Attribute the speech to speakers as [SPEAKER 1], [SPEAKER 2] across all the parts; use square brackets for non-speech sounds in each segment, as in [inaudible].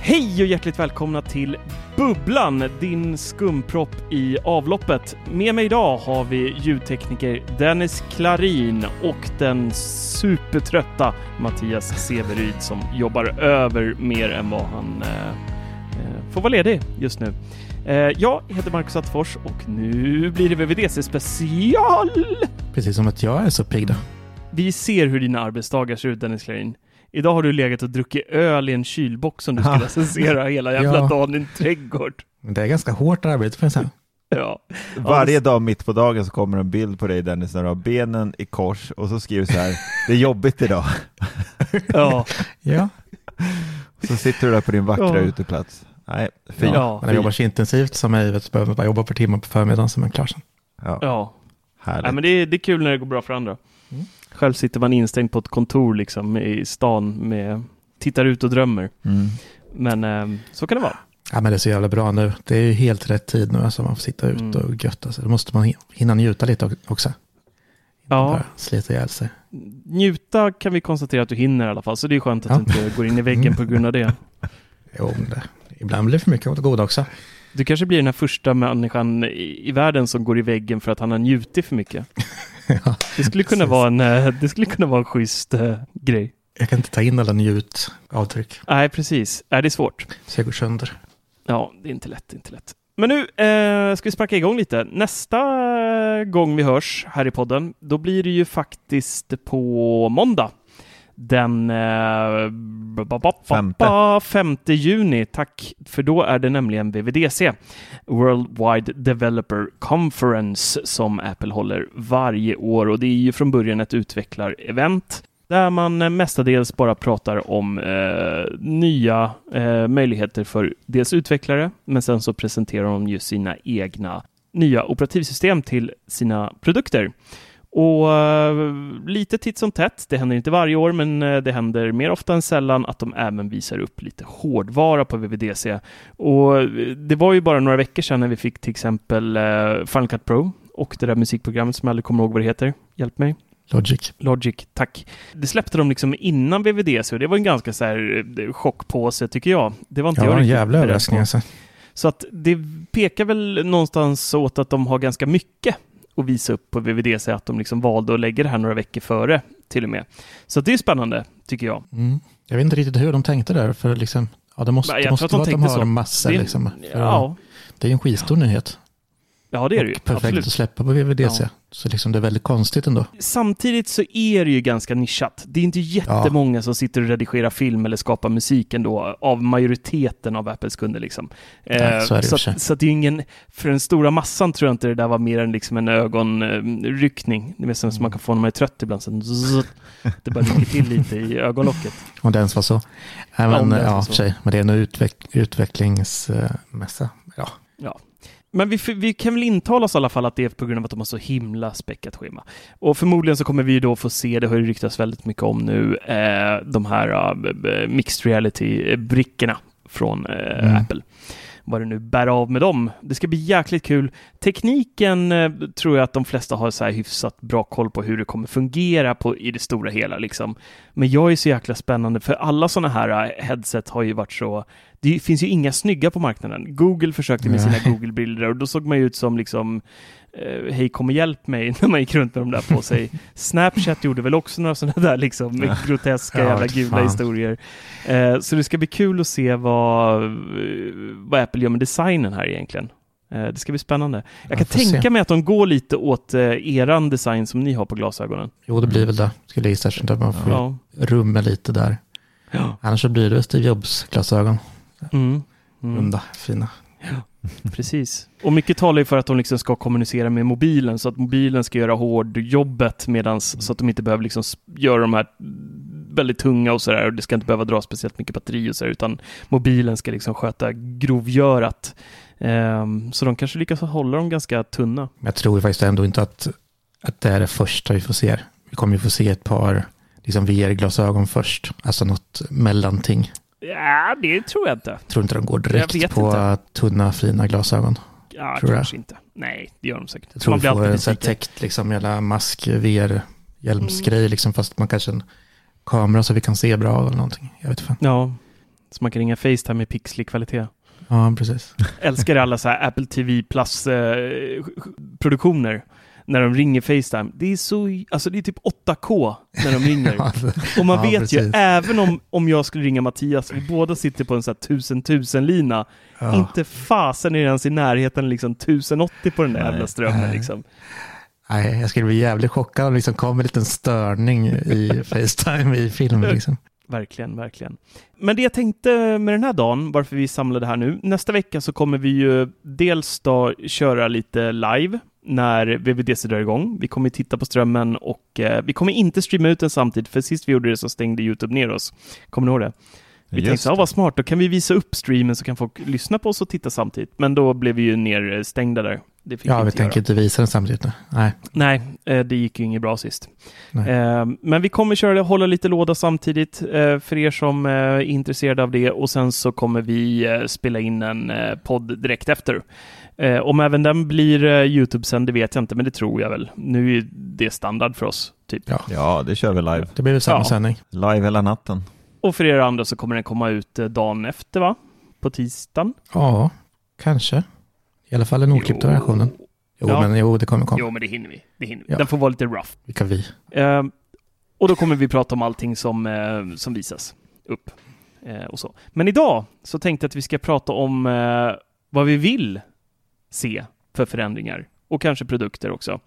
[SPEAKER 1] Hej och hjärtligt välkomna till Bubblan, din skumpropp i avloppet. Med mig idag har vi ljudtekniker Dennis Klarin och den supertrötta Mattias Severyd som jobbar över mer än vad han eh, eh får vara ledig just nu. Eh, jag heter Marcus Attefors och nu blir det VVDC special!
[SPEAKER 2] Precis som att jag är så pigg då.
[SPEAKER 1] Vi ser hur dina arbetsdagar ser ut Dennis Klarin. Idag har du legat och druckit öl i en kylbox som du ska recensera hela [laughs] jävla ja. dagen i en trädgård.
[SPEAKER 2] Det är ganska hårt arbete får jag säga.
[SPEAKER 1] Ja.
[SPEAKER 3] Varje dag mitt på dagen så kommer en bild på dig Dennis när du har benen i kors och så skriver du så här, [laughs] det är jobbigt idag.
[SPEAKER 1] Ja. [laughs]
[SPEAKER 2] ja.
[SPEAKER 3] Så sitter du där på din vackra ja. uteplats. Nej, fint.
[SPEAKER 2] Ja, man jobbar så intensivt som mig, vet, behöver bara jobba på timmar på förmiddagen så är man klar sen.
[SPEAKER 1] Ja, ja. Härligt. Nej, men det är, det är kul när det går bra för andra. Mm. Själv sitter man instängd på ett kontor liksom i stan med, tittar ut och drömmer. Mm. Men eh, så kan det vara.
[SPEAKER 2] Ja men det är så jävla bra nu. Det är ju helt rätt tid nu alltså man får sitta ut mm. och götta sig. Då måste man hinna njuta lite också.
[SPEAKER 1] Ja.
[SPEAKER 2] slita ihjäl sig.
[SPEAKER 1] Njuta kan vi konstatera att du hinner i alla fall, så det är skönt att ja. du inte går in i väggen på grund av det. [laughs]
[SPEAKER 2] Jo, men det, ibland blir det för mycket av det goda också.
[SPEAKER 1] Du kanske blir den här första människan i, i världen som går i väggen för att han har njutit för mycket. [laughs] [laughs] ja, det, skulle kunna vara en, eh, det skulle kunna vara en schysst uh, grej.
[SPEAKER 2] Jag kan inte ta in alla njutavtryck.
[SPEAKER 1] Nej, precis. Är det är svårt.
[SPEAKER 2] Så jag går sönder.
[SPEAKER 1] Ja, det är inte lätt, inte lätt. Men nu eh, ska vi sparka igång lite. Nästa gång vi hörs här i podden, då blir det ju faktiskt på måndag den eh, 5 juni. Tack, för då är det nämligen WWDC, Worldwide Developer Conference, som Apple håller varje år och det är ju från början ett utvecklarevent där man mestadels bara pratar om eh, nya eh, möjligheter för dels utvecklare, men sen så presenterar de ju sina egna nya operativsystem till sina produkter. Och uh, lite titt som tätt, det händer inte varje år, men uh, det händer mer ofta än sällan att de även visar upp lite hårdvara på VVDC. Och uh, det var ju bara några veckor sedan när vi fick till exempel Final Cut Pro och det där musikprogrammet som jag aldrig kommer ihåg vad det heter. Hjälp mig.
[SPEAKER 2] Logic.
[SPEAKER 1] Logic, tack. Det släppte de liksom innan VVDC och det var en ganska så här chockpåse tycker jag. Det var inte
[SPEAKER 2] ja,
[SPEAKER 1] jag
[SPEAKER 2] en jävla överraskning alltså.
[SPEAKER 1] Så att det pekar väl någonstans åt att de har ganska mycket att visa upp på VVDC att de liksom valde att lägga det här några veckor före till och med. Så det är spännande, tycker jag.
[SPEAKER 2] Mm. Jag vet inte riktigt hur de tänkte där, för liksom, ja, det måste, det måste vara att de har så. massor. Det, liksom, ja. det är en skitstor nyhet.
[SPEAKER 1] Ja, det är det ju.
[SPEAKER 2] Perfekt Absolut. att släppa på VVDC. Ja. Så liksom det är väldigt konstigt ändå.
[SPEAKER 1] Samtidigt så är det ju ganska nischat. Det är inte jättemånga ja. som sitter och redigerar film eller skapar musik ändå, av majoriteten av Apples kunder liksom.
[SPEAKER 2] Eh, så, det
[SPEAKER 1] så, att, så att det är ingen, för den stora massan tror jag inte det där var mer än liksom en ögonryckning. Det är som man kan få när man är trött ibland. Så det bara rycker till lite i ögonlocket. [laughs]
[SPEAKER 2] Om det ens var så. Men, ja, ja, för sig. Men det är en utveck utvecklingsmässa. Ja.
[SPEAKER 1] ja. Men vi, vi kan väl intala oss i alla fall att det är på grund av att de har så himla späckat schema. Och förmodligen så kommer vi då få se, det har ju ryktats väldigt mycket om nu, eh, de här uh, mixed reality-brickorna från eh, mm. Apple vad det nu bär av med dem. Det ska bli jäkligt kul. Tekniken eh, tror jag att de flesta har så här hyfsat bra koll på hur det kommer fungera på, i det stora hela. Liksom. Men jag är så jäkla spännande, för alla sådana här eh, headset har ju varit så det finns ju inga snygga på marknaden. Google försökte med sina Google-bilder och då såg man ju ut som liksom eh, hej kom och hjälp mig [laughs] när man gick runt med de där på sig. [laughs] Snapchat gjorde väl också några sådana där liksom groteska ja, jävla gula fan. historier. Eh, så det ska bli kul att se vad, vad Apple gör med designen här egentligen. Eh, det ska bli spännande. Jag kan tänka se. mig att de går lite åt eh, eran design som ni har på glasögonen.
[SPEAKER 2] Jo, det blir väl det. Skulle jag gissa. Att man får ja. rumma lite där. Ja. Annars så blir det Steve Jobs-glasögon. Mm. Mm. Runda, fina.
[SPEAKER 1] Ja, precis. Och mycket talar ju för att de liksom ska kommunicera med mobilen, så att mobilen ska göra hårdjobbet medans, så att de inte behöver liksom göra de här väldigt tunga och sådär, och det ska inte behöva dra speciellt mycket batteri och sådär, utan mobilen ska liksom sköta grovgörat. Um, så de kanske lyckas hålla dem ganska tunna.
[SPEAKER 2] Jag tror faktiskt ändå inte att, att det är det första vi får se. Vi kommer ju få se ett par liksom VR-glasögon först, alltså något mellanting.
[SPEAKER 1] Ja, det tror jag inte.
[SPEAKER 2] Tror inte de går direkt på inte. tunna fina glasögon.
[SPEAKER 1] Ja, tror kanske jag. inte. Nej, det gör de säkert.
[SPEAKER 2] Jag tror man blir får en sån täckt liksom hela mask, VR, hjälmsgrej mm. liksom, fast man kanske en kamera så vi kan se bra eller någonting. Jag vet inte.
[SPEAKER 1] Ja, så man kan ringa Facetime i pixlig kvalitet.
[SPEAKER 2] Ja, precis.
[SPEAKER 1] Älskar alla så här Apple TV Plus-produktioner. Eh, när de ringer Facetime. Det är så, alltså det är typ 8K när de ringer. [laughs] och man ja, vet precis. ju, även om, om jag skulle ringa Mattias, vi båda sitter på en sån här 1000 1000 lina, ja. inte fasen är det ens i närheten liksom 1080 på den där jävla strömmen liksom.
[SPEAKER 2] Nej, jag skulle bli jävligt chockad om det liksom kom en liten störning i [laughs] Facetime i filmen. Liksom.
[SPEAKER 1] Verkligen, verkligen. Men det jag tänkte med den här dagen, varför vi samlade här nu, nästa vecka så kommer vi ju dels då köra lite live när VVDC drar igång. Vi kommer titta på strömmen och eh, vi kommer inte streama ut den samtidigt, för sist vi gjorde det så stängde YouTube ner oss. Kommer ni ihåg det? Vi Just tänkte, ja vad smart, då kan vi visa upp streamen så kan folk lyssna på oss och titta samtidigt. Men då blev vi ju nerstängda där.
[SPEAKER 2] Ja, vi, vi tänker inte visa den samtidigt.
[SPEAKER 1] Nej, Nej eh, det gick ju inget bra sist. Eh, men vi kommer köra hålla lite låda samtidigt eh, för er som är intresserade av det och sen så kommer vi spela in en podd direkt efter. om även den blir YouTube-sänd, det vet jag inte, men det tror jag väl. Nu är det standard för oss. Typ.
[SPEAKER 3] Ja. ja, det kör vi live.
[SPEAKER 2] Det blir väl samma ja. sändning.
[SPEAKER 3] Live hela natten.
[SPEAKER 1] Och för er andra så kommer den komma ut dagen efter, va? På tisdagen?
[SPEAKER 2] Ja, kanske. I alla fall den oklippta versionen. Jo, ja. men jo, det kommer komma.
[SPEAKER 1] Jo, men det hinner vi. Det hinner vi. Ja. Den får vara lite rough.
[SPEAKER 2] Vilka vi?
[SPEAKER 1] Uh, och då kommer vi prata om allting som, uh, som visas upp. Uh, och så. Men idag så tänkte jag att vi ska prata om eh, vad vi vill se för förändringar och kanske produkter också.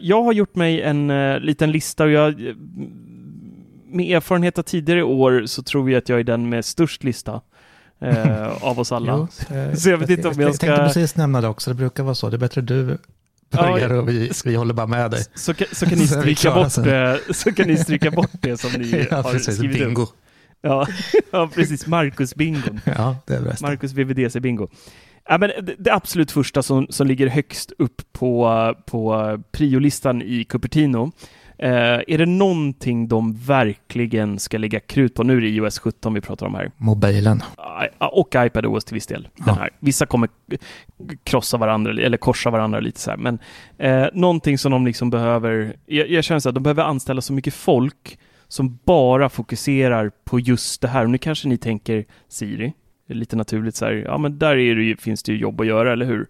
[SPEAKER 1] jag har gjort mig en liten lista och jag med erfarenhet av tidigare år så tror jag att jag är den med störst lista eh, av oss alla. Jo, [laughs]
[SPEAKER 2] så jag vet inte om jag, jag ska... Jag tänkte precis nämna det också, det brukar vara så. Det är bättre du börjar ja, och vi, vi håller bara med dig.
[SPEAKER 1] Så, kan, så kan ni stryka bort det, så kan ni stryka bort det som ni [laughs] ja, har precis, skrivit
[SPEAKER 2] bingo. upp.
[SPEAKER 1] Ja, [laughs] ja, precis. Marcus-bingon.
[SPEAKER 2] Ja, det är det
[SPEAKER 1] Marcus VVDC-bingo. Ja, men det, absolut första som, som ligger högst upp på, på priolistan i Cupertino Eh, är det någonting de verkligen ska lägga krut på? Nu är det iOS 17 vi pratar om här.
[SPEAKER 2] Mobilen.
[SPEAKER 1] Och iPadOS till viss del. Den här. Vissa kommer krossa varandra eller korsa varandra lite så här. Men eh, någonting som de liksom behöver, jag, jag känner så att de behöver anställa så mycket folk som bara fokuserar på just det här. Och nu kanske ni tänker Siri, lite naturligt så här, ja men där är det ju, finns det ju jobb att göra, eller hur?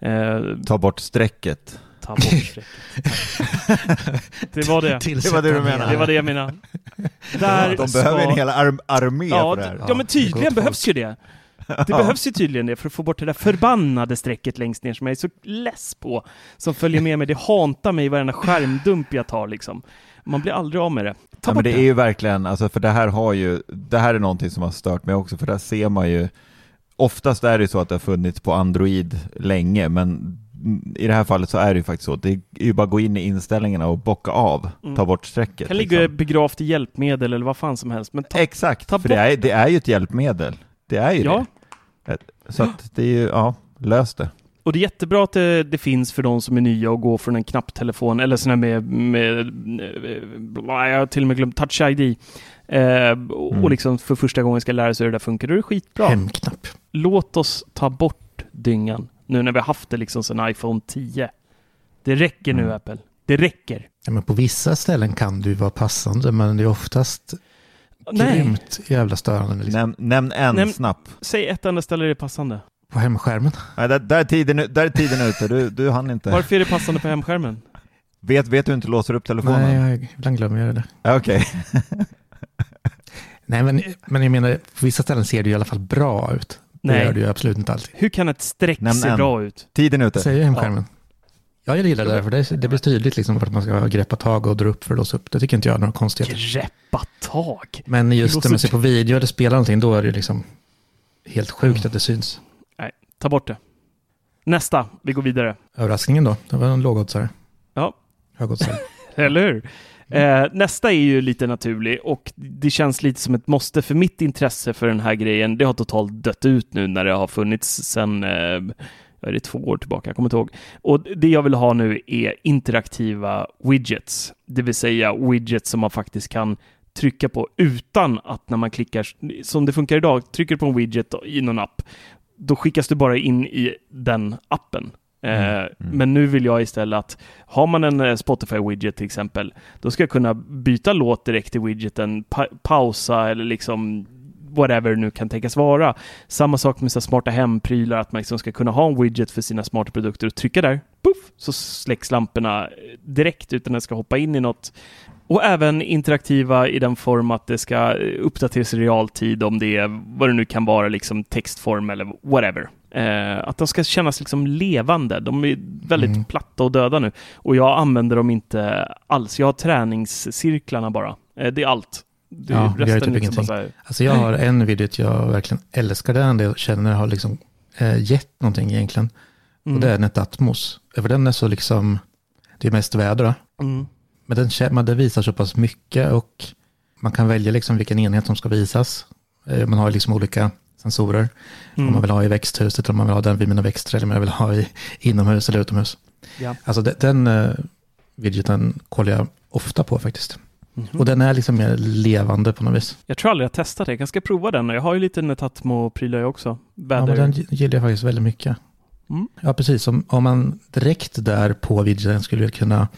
[SPEAKER 3] Eh, Ta bort strecket
[SPEAKER 1] ta bort [laughs] strecket. [laughs] det var det.
[SPEAKER 3] Det var det du menade.
[SPEAKER 1] Det var det jag menade. [laughs] Där
[SPEAKER 3] De ska... behöver en hel arm armé
[SPEAKER 1] ja,
[SPEAKER 3] för det här.
[SPEAKER 1] Ja, men tydligen behövs ju det. Det behövs ju tydligen det för att få bort det där förbannade strecket längst ner som jag är så less på. Som följer med mig. Det hantar mig i varenda skärmdump jag tar liksom. Man blir aldrig av med det.
[SPEAKER 3] Ta ja, men det, är ju verkligen, alltså för det här har ju, det här är någonting som har stört mig också, för där ser man ju Oftast är det så att det har funnits på Android länge, men i det här fallet så är det ju faktiskt så. Det är ju bara att gå in i inställningarna och bocka av, mm. ta bort strecket.
[SPEAKER 1] kan ligga liksom. begravt i hjälpmedel eller vad fan som helst. Men ta,
[SPEAKER 3] Exakt, ta för det är, det är ju ett hjälpmedel. Det är ju ja. det. Så att det är ju, ja, lös det.
[SPEAKER 1] Och det är jättebra att det, det, finns för de som är nya och går från en knapptelefon eller sådana med, med, med jag har till och med glömt Touch ID. Eh, och mm. liksom för första gången ska lära sig hur det där funkar. Då är det skitbra.
[SPEAKER 2] Hemknapp.
[SPEAKER 1] Låt oss ta bort dyngan nu när vi har haft det liksom sedan iPhone 10. Det räcker nu mm. Apple. Det räcker.
[SPEAKER 2] Ja, men på vissa ställen kan det ju vara passande, men det är oftast Nej. grymt jävla störande. Liksom.
[SPEAKER 3] Näm, nämn en Näm, snabb.
[SPEAKER 1] Säg ett enda ställe det är passande.
[SPEAKER 2] På hemskärmen.
[SPEAKER 3] Nej, där, där, är tiden, där är tiden ute. Du, du hann inte.
[SPEAKER 1] Varför är det passande på hemskärmen?
[SPEAKER 3] Vet, vet du inte låser upp telefonen?
[SPEAKER 2] Nej, jag, ibland glömmer jag det.
[SPEAKER 3] Okej. Okay. [laughs]
[SPEAKER 2] Nej, men, men jag menar, på vissa ställen ser det i alla fall bra ut. Det Nej. gör det ju absolut inte alltid.
[SPEAKER 1] Hur kan ett streck Nämn se en. bra ut?
[SPEAKER 3] Tiden är ute.
[SPEAKER 2] Säger hemskärmen. Ja. Ja, jag gillar det där, för det, det blir tydligt liksom att man ska greppa tag och dra upp för att låsa upp. Det tycker inte jag är några konstigheter.
[SPEAKER 1] Greppa tag?
[SPEAKER 2] Men just när man ser på video eller spelar någonting, då är det liksom helt sjukt mm. att det syns.
[SPEAKER 1] Nej, ta bort det. Nästa, vi går vidare.
[SPEAKER 2] Överraskningen då? Det var en lågoddsare.
[SPEAKER 1] Ja.
[SPEAKER 2] Högoddsare. [laughs]
[SPEAKER 1] eller hur? Eh, nästa är ju lite naturlig och det känns lite som ett måste för mitt intresse för den här grejen. Det har totalt dött ut nu när det har funnits sedan eh, är det två år tillbaka, jag kommer inte ihåg. Och det jag vill ha nu är interaktiva widgets, det vill säga widgets som man faktiskt kan trycka på utan att när man klickar, som det funkar idag, trycker på en widget i någon app, då skickas du bara in i den appen. Mm, eh, mm. Men nu vill jag istället att har man en eh, Spotify-widget till exempel, då ska jag kunna byta låt direkt i widgeten, pa pausa eller liksom whatever det nu kan tänkas vara. Samma sak med så smarta hemprylar, att man liksom ska kunna ha en widget för sina smarta produkter och trycka där, puff, så släcks lamporna direkt utan att ska hoppa in i något. Och även interaktiva i den form att det ska uppdateras i realtid om det är vad det nu kan vara, liksom textform eller whatever. Eh, att de ska kännas liksom levande. De är väldigt mm. platta och döda nu. Och jag använder dem inte alls. Jag har träningscirklarna bara. Eh, det är allt.
[SPEAKER 2] Det ja, jag gör typ ingenting. Här... Alltså jag har en video jag verkligen älskar den, jag känner har liksom eh, gett någonting egentligen. Mm. Och det är Netatmos. För den är så liksom, det är mest väder mm. Men den, man, det visar så pass mycket och man kan välja liksom vilken enhet som ska visas. Eh, man har liksom olika sensorer. Mm. Om man vill ha i växthuset, om man vill ha den vid mina växter, eller om jag vill ha i inomhus eller utomhus. Ja. Alltså den, den uh, widgeten kollar jag ofta på faktiskt. Mm-hmm. Och den är liksom mer levande på något vis.
[SPEAKER 1] Jag tror aldrig jag testat det. Jag ska prova den. Jag har ju lite Netatmo-prylar jag också.
[SPEAKER 2] Väder. Ja, men den gillar jag faktiskt väldigt mycket. Mm. Ja, precis. Om, om man direkt där på widgeten skulle kunna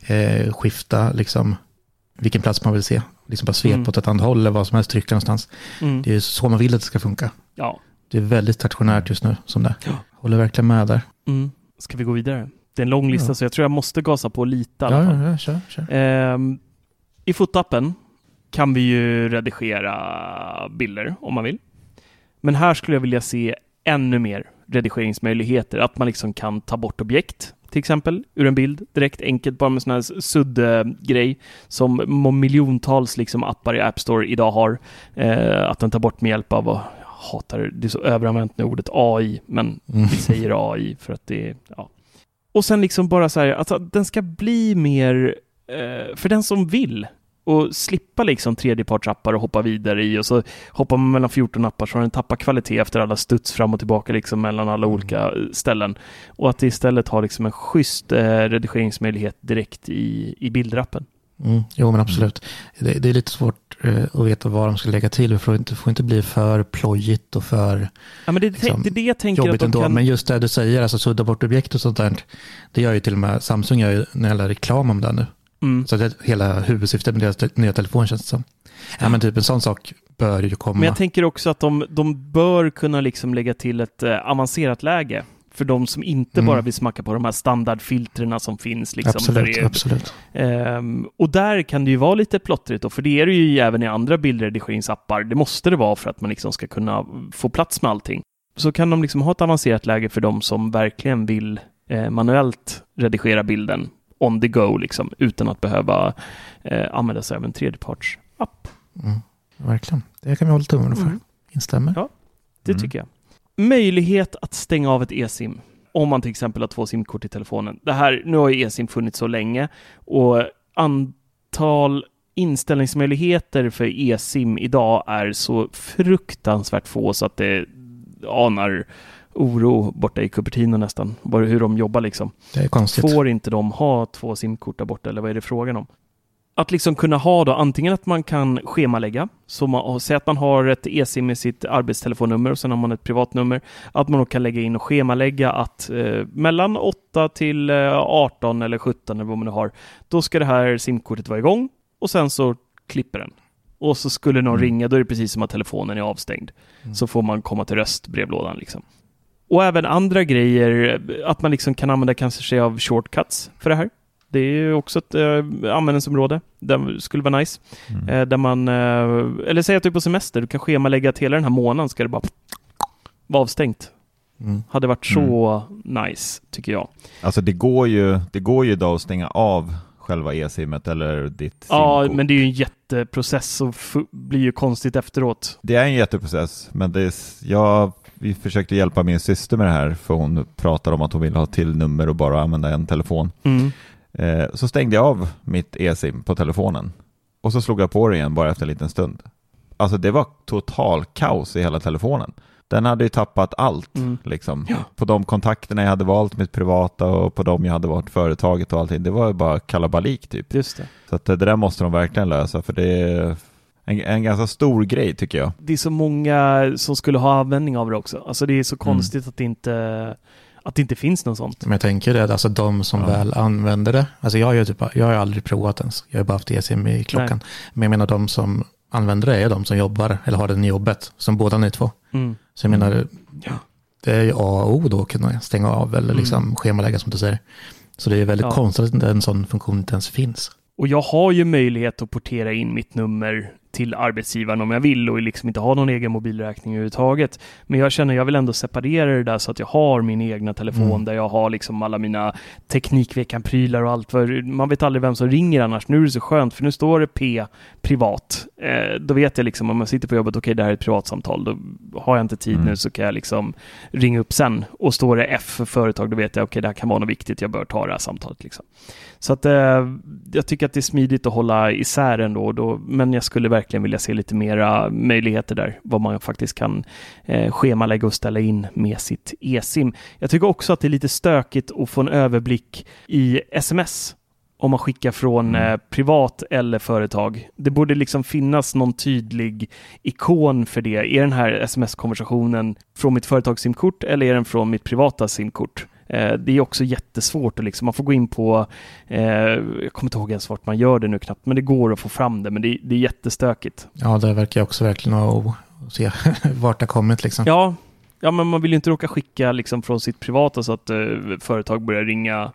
[SPEAKER 2] eh, skifta liksom vilken plats man vill se. Liksom bara svepa mm. åt ett annat håll eller vad som helst, trycka någonstans. Mm. Det är så man vill att det ska funka.
[SPEAKER 1] Ja.
[SPEAKER 2] Det är väldigt stationärt just nu som det ja. Håller verkligen med där.
[SPEAKER 1] Mm. Ska vi gå vidare? Det är en lång lista ja. så jag tror jag måste gasa på lite.
[SPEAKER 2] Ja, ja, ja, kör, kör.
[SPEAKER 1] Eh, i fotappen kan vi ju redigera bilder om man vill. Men här skulle jag vilja se ännu mer redigeringsmöjligheter. Att man liksom kan ta bort objekt, till exempel, ur en bild direkt enkelt, bara med sån här sudd-grej som miljontals liksom appar i App Store idag har. Eh, att den tar bort med hjälp av, jag hatar det, är så överanvänt med ordet AI, men mm. vi säger AI för att det är, ja. Och sen liksom bara så här, alltså den ska bli mer, eh, för den som vill, och slippa liksom tredjepartsappar och hoppa vidare i och så hoppar man mellan 14 appar så har den tappat kvalitet efter alla studs fram och tillbaka liksom mellan alla mm. olika eh, ställen. Och att det istället har liksom en schysst eh, redigeringsmöjlighet direkt i, i bildrappen.
[SPEAKER 2] Mm, jo men absolut. Det, det är lite svårt eh, att veta vad de ska lägga till. Det får inte, får inte bli för plojigt och för
[SPEAKER 1] ja, men det, liksom, det det jag tänker jobbigt att de
[SPEAKER 2] ändå.
[SPEAKER 1] Kan...
[SPEAKER 2] Men just det du säger, alltså sudda bort objekt och sånt där. Det gör ju till och med Samsung gör ju en jävla reklam om det nu. Mm. Så det hela huvudsyftet med deras nya telefon känns det som. Ja, men typ en sån sak bör ju komma.
[SPEAKER 1] Men jag tänker också att de, de bör kunna liksom lägga till ett eh, avancerat läge för de som inte mm. bara vill smacka på de här standardfiltrerna som finns. Liksom,
[SPEAKER 2] absolut, absolut.
[SPEAKER 1] Um, och där kan det ju vara lite plottrigt då, för det är det ju även i andra bildredigeringsappar. Det måste det vara för att man liksom ska kunna få plats med allting. Så kan de liksom ha ett avancerat läge för de som verkligen vill eh, manuellt redigera bilden on the go, liksom, utan att behöva eh, använda sig av en tredjepartsapp.
[SPEAKER 2] Mm, verkligen. Det kan vi hålla tummen för. Mm. Instämmer.
[SPEAKER 1] Ja, det mm. tycker jag. Möjlighet att stänga av ett e-sim om man till exempel har två simkort i telefonen. Det här, nu har ju e-sim funnits så länge och antal inställningsmöjligheter för e-sim idag är så fruktansvärt få så att det anar oro borta i Cupertino nästan, bara hur de jobbar liksom.
[SPEAKER 2] Det är konstigt.
[SPEAKER 1] Får inte de ha två simkort där borta eller vad är det frågan om? Att liksom kunna ha då antingen att man kan schemalägga, så man, säg att man har ett e-sim med sitt arbetstelefonnummer och sen har man ett privatnummer, att man då kan lägga in och schemalägga att eh, mellan 8 till eh, 18 eller 17 eller vad man nu har, då ska det här simkortet vara igång och sen så klipper den. Och så skulle någon mm. ringa, då är det precis som att telefonen är avstängd. Mm. Så får man komma till röstbrevlådan liksom. Och även andra grejer, att man liksom kan använda kanske sig av shortcuts för det här. Det är också ett äh, användningsområde. Det skulle vara nice. Mm. Äh, där man, äh, eller säg att du är på semester, du kan schemalägga att hela den här månaden ska det bara vara avstängt. Mm. Hade varit så mm. nice, tycker jag.
[SPEAKER 3] Alltså det går ju, det går ju idag att stänga av själva e-simmet eller ditt
[SPEAKER 1] Ja, simkort. men det är ju en jätteprocess och blir ju konstigt efteråt.
[SPEAKER 3] Det är en jätteprocess, men det är, jag, vi försökte hjälpa min syster med det här, för hon pratade om att hon ville ha till nummer och bara använda en telefon. Mm. Eh, så stängde jag av mitt e-sim på telefonen och så slog jag på det igen bara efter en liten stund. Alltså det var total kaos i hela telefonen. Den hade ju tappat allt, mm. liksom. Ja. På de kontakterna jag hade valt, mitt privata och på de jag hade varit företaget och allting. Det var ju bara kalabalik typ.
[SPEAKER 1] Just det.
[SPEAKER 3] Så att det där måste de verkligen lösa, för det en, en, ganska stor grej tycker jag.
[SPEAKER 1] Det är så många som skulle ha användning av det också. Alltså det är så mm. konstigt mm. att det inte att det inte finns något sånt.
[SPEAKER 2] Men jag tänker det, alltså de som ja. väl använder det, alltså jag har ju typ, jag har aldrig provat ens, jag har bara haft eSIM i klockan. Nej. Men jag menar de som använder det är de som jobbar eller har det i jobbet, som båda ni två. Mm. Så jag menar, ja. det är ju A och O då att kunna stänga av eller liksom mm. schemalägga som du säger. Så det är väldigt ja. konstigt att en sån funktion inte ens finns.
[SPEAKER 1] Och jag har ju möjlighet att portera in mitt nummer till arbetsgivaren om jag vill och liksom inte ha någon egen mobilräkning överhuvudtaget. Men jag känner jag vill ändå separera det där så att jag har min egna telefon mm. där jag har liksom alla mina Teknikveckan-prylar och allt. För man vet aldrig vem som ringer annars. Nu är det så skönt för nu står det P privat. Eh, då vet jag liksom om jag sitter på jobbet, okej okay, det här är ett privatsamtal. Då har jag inte tid mm. nu så kan jag liksom ringa upp sen. Och står det F för företag, då vet jag okej okay, det här kan vara något viktigt, jag bör ta det här samtalet. Liksom. Så att eh, jag tycker att det är smidigt att hålla isär ändå, då, men jag skulle verkligen vilja se lite mera möjligheter där, vad man faktiskt kan eh, schemalägga och ställa in med sitt e-sim. Jag tycker också att det är lite stökigt att få en överblick i sms om man skickar från mm. eh, privat eller företag. Det borde liksom finnas någon tydlig ikon för det. Är den här sms-konversationen från mitt företags simkort eller är den från mitt privata simkort? Eh, det är också jättesvårt att liksom, man får gå in på, eh, jag kommer inte ihåg ens vart man gör det nu knappt, men det går att få fram det, men det, det är jättestökigt.
[SPEAKER 2] Ja, det verkar också verkligen att se [laughs] vart det kommit liksom.
[SPEAKER 1] Ja, ja, men man vill ju inte råka skicka liksom från sitt privata så att eh, företag börjar ringa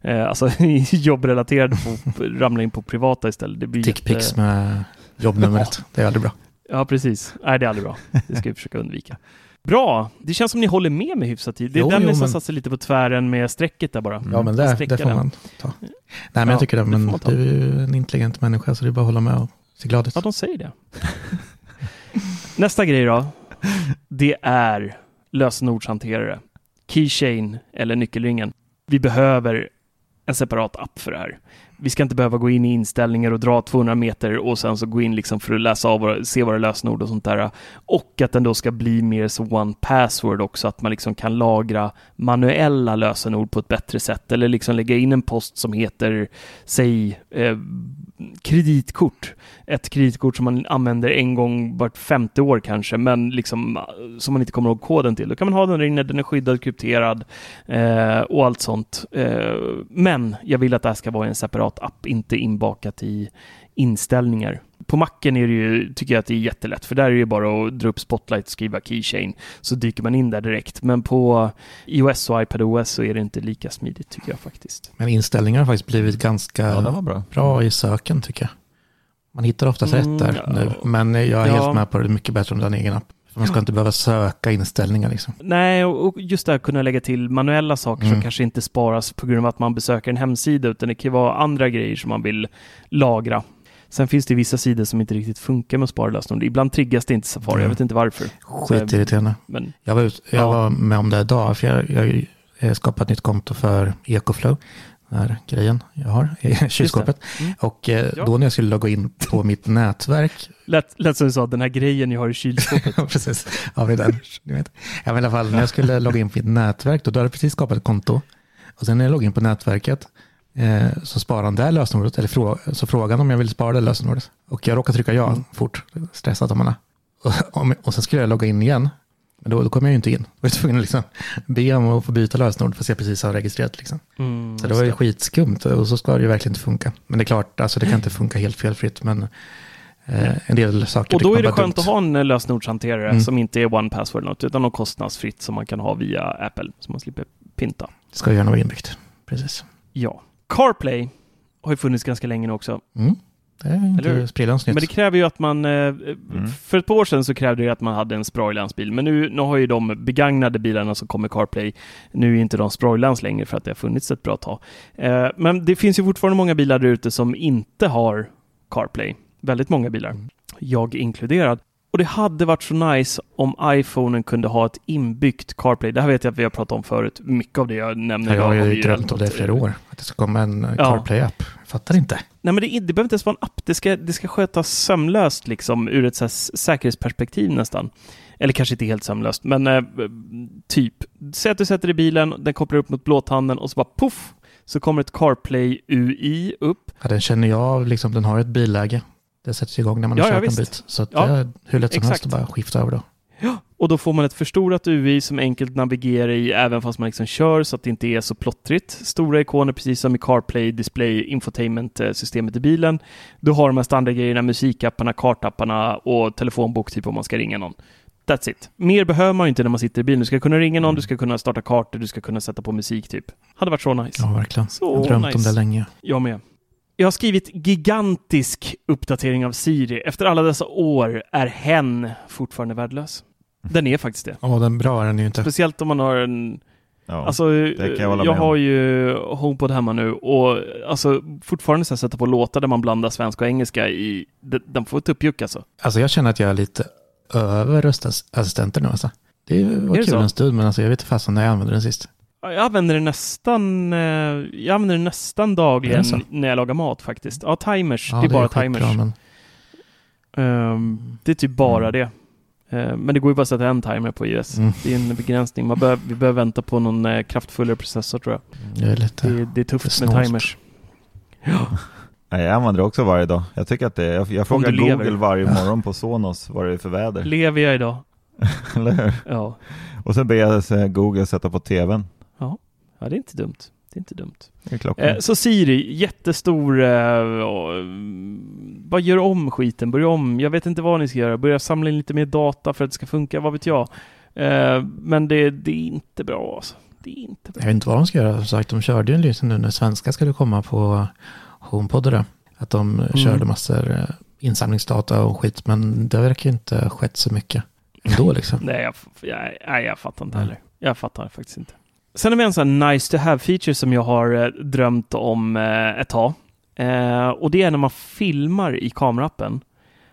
[SPEAKER 1] eh, alltså [laughs] jobbrelaterade på, ramla in på privata istället. Det
[SPEAKER 2] blir Dickpics jätte... med jobbnumret, [laughs] det är aldrig bra.
[SPEAKER 1] Ja, precis. Nej, det är aldrig bra. Det ska vi försöka undvika. Bra! Det känns som ni håller med mig hyfsat. Det är jo, den nästan men... satt sig lite på tvären med strecket där bara.
[SPEAKER 2] Ja, men det, det får man ta. Nej, men ja, jag tycker det. Men det du är ju en intelligent människa, så det är bara att hålla med och se glad ut.
[SPEAKER 1] Ja, de säger det. [laughs] Nästa grej då. Det är lösenordshanterare. Keychain eller nyckelringen. Vi behöver en separat app för det här vi ska inte behöva gå in i inställningar och dra 200 meter och sen så gå in liksom för att läsa av och se våra lösenord och sånt där. Och att den då ska bli mer som one password också, att man liksom kan lagra manuella lösenord på ett bättre sätt eller liksom lägga in en post som heter, säg, eh, kreditkort. Ett kreditkort som man använder en gång vart femte år kanske, men liksom eh, som man inte kommer ihåg koden till. Då kan man ha den där inne, den är skyddad, krypterad eh, och allt sånt. Eh, men jag vill att det här ska vara en separat app, inte inbakat i inställningar. På macken är det ju, tycker jag att det är jättelätt, för där är det ju bara att dra upp Spotlight och skriva Keychain, så dyker man in där direkt. Men på iOS och iPadOS så är det inte lika smidigt tycker jag faktiskt.
[SPEAKER 2] Men inställningar har faktiskt blivit ganska ja, bra. bra. i söken tycker jag. Man hittar oftast mm, rätt där ja. nu, men jag är ja. helt med på det, mycket bättre om du har en egen app. Man ska inte behöva söka inställningar liksom.
[SPEAKER 1] Nej, och just det här kunna lägga till manuella saker mm. som kanske inte sparas på grund av att man besöker en hemsida, utan det kan vara andra grejer som man vill lagra. Sen finst det vissa sidor som inte riktigt funkar med att spara lösenord. Ibland triggas det inte Safari, mm. jag vet inte varför.
[SPEAKER 2] Skitirriterande. Men, jag var, ut, jag ja. var med om det idag, för jag, jag, jag skapade ett nytt konto för Ecoflow. Den här grejen jag har i kylskåpet. Mm. Och eh, ja. då när jag skulle logga in på [laughs] mitt nätverk.
[SPEAKER 1] Lät, lät som du sa, den här grejen jag har i kylskåpet. [laughs]
[SPEAKER 2] precis, ja, det den. Du vet. Ja, men i alla fall, när jag skulle logga in på mitt nätverk, då, då hade jag precis skapat ett konto. Och sen när jag loggade in på nätverket eh, så sparade han det lösenordet, eller frå, så frågade han om jag ville spara det lösenordet. Och jag råkade trycka ja mm. fort, stressat om man är. Och, och sen skulle jag logga in igen. Men då, då kom jag ju inte in. Då var jag tvungen att liksom be om att få byta lösenord för att jag precis har registrerat. Liksom. Mm, så det var ju skitskumt och så ska det ju verkligen inte funka. Men det är klart, alltså, det kan inte funka helt felfritt. Men eh, en del saker
[SPEAKER 1] Och då är det skönt dumt. att ha en lösenordshanterare mm. som inte är one password något, utan något kostnadsfritt som man kan ha via Apple, så man slipper pinta.
[SPEAKER 2] Det ska gärna vara inbyggt, precis.
[SPEAKER 1] Ja. CarPlay har ju funnits ganska länge nu också.
[SPEAKER 2] Mm. Det är inte sprillans nytt.
[SPEAKER 1] Men det kräver ju att man, eh, mm. för ett par år sedan så krävde det att man hade en Sproilans-bil, men nu, nu har ju de begagnade bilarna som kommer CarPlay, nu är inte de Sproilans längre för att det har funnits ett bra tag. Eh, men det finns ju fortfarande många bilar där ute som inte har CarPlay. Väldigt många bilar. Mm. Jag inkluderad. Och det hade varit så nice om iPhonen kunde ha ett inbyggt CarPlay. Det här vet jag att vi har pratat om förut. Mycket av det jag nämner.
[SPEAKER 2] Ja, jag har ju drömt om det i flera år. Att det ska komma en ja. CarPlay-app. Fattar inte.
[SPEAKER 1] Nej, men det, det behöver inte ens vara en app. Det ska, det ska skötas sömlöst liksom ur ett så säkerhetsperspektiv nästan. Eller kanske inte helt sömlöst, men eh, typ. Säg att du sätter i bilen, den kopplar upp mot blåtanden och så bara poff så kommer ett CarPlay UI upp.
[SPEAKER 2] Ja, den känner jag av, liksom, den har ett billäge. Det sätts igång när man har ja, kört ja, en bit. Så ja, det är hur lätt som exakt. helst att bara skifta över då.
[SPEAKER 1] Ja, och då får man ett förstorat UI som enkelt navigerar i även fast man liksom kör så att det inte är så plottrigt. Stora ikoner precis som i CarPlay, Display, Infotainment-systemet i bilen. Du har de här standardgrejerna, musikapparna, kartapparna och telefonbok typ om man ska ringa någon. That's it. Mer behöver man ju inte när man sitter i bilen. Du ska kunna ringa någon, du ska kunna starta kartor, du ska kunna sätta på musik typ. Hade varit så nice.
[SPEAKER 2] Ja, verkligen. Så jag har drömt nice. om det länge.
[SPEAKER 1] Jag med. Jag har skrivit gigantisk uppdatering av Siri. Efter alla dessa år är hen fortfarande värdelös. Den är faktiskt det.
[SPEAKER 2] Ja, den bra är den ju inte.
[SPEAKER 1] Speciellt om man har en Ja, alltså, jag, jag har ju HomePod hemma nu och alltså fortfarande så sätta på låtar där man blandar svenska och engelska i, den får ett uppjuck alltså.
[SPEAKER 2] Alltså jag känner att jag är lite över röstassistenter nu alltså. Det var är kul det en stund men alltså jag vet inte fasen när jag använde den sist.
[SPEAKER 1] Jag använder den nästan, eh, jag använder den nästan dagligen när jag lagar mat faktiskt. Ja, timers. Ja, det är det bara är timers. Bra, men... um, det är typ bara mm. det. Uh, men det går ju bara att sätta en timer på iOS. Mm. Det är en begränsning. Man bör, vi behöver vänta på någon uh, kraftfullare processor tror jag.
[SPEAKER 2] Det är, lite,
[SPEAKER 1] det, det är tufft med timers.
[SPEAKER 3] Ja. Jag använder det också varje dag. Jag tycker att det jag, jag frågar Google lever. varje [laughs] morgon på Sonos vad det är för väder.
[SPEAKER 1] Lever jag idag? [laughs]
[SPEAKER 3] Eller hur?
[SPEAKER 1] Ja.
[SPEAKER 3] Och sen ber jag Google sätta på tvn.
[SPEAKER 1] Ja, ja det är inte dumt. Det är inte dumt. Är eh, så Siri, jättestor, eh, bara gör om skiten, börja om. Jag vet inte vad ni ska göra, börja samla in lite mer data för att det ska funka, vad vet jag. Eh, men det, det, är inte bra alltså. Det är inte bra.
[SPEAKER 2] Jag vet inte vad de ska göra, som sagt, de körde ju en liten nu när svenska skulle komma på HomePod och det. Att de mm. körde massor insamlingsdata och skit, men det verkar ju inte skett så mycket ändå liksom.
[SPEAKER 1] nej, jag, jag, jag, jag fattar inte heller. Jag fattar faktiskt inte. Sen har vi en sån här nice to have feature som jag har eh, drömt om eh, ett tag. Eh, och det är när man filmar i kamerappen.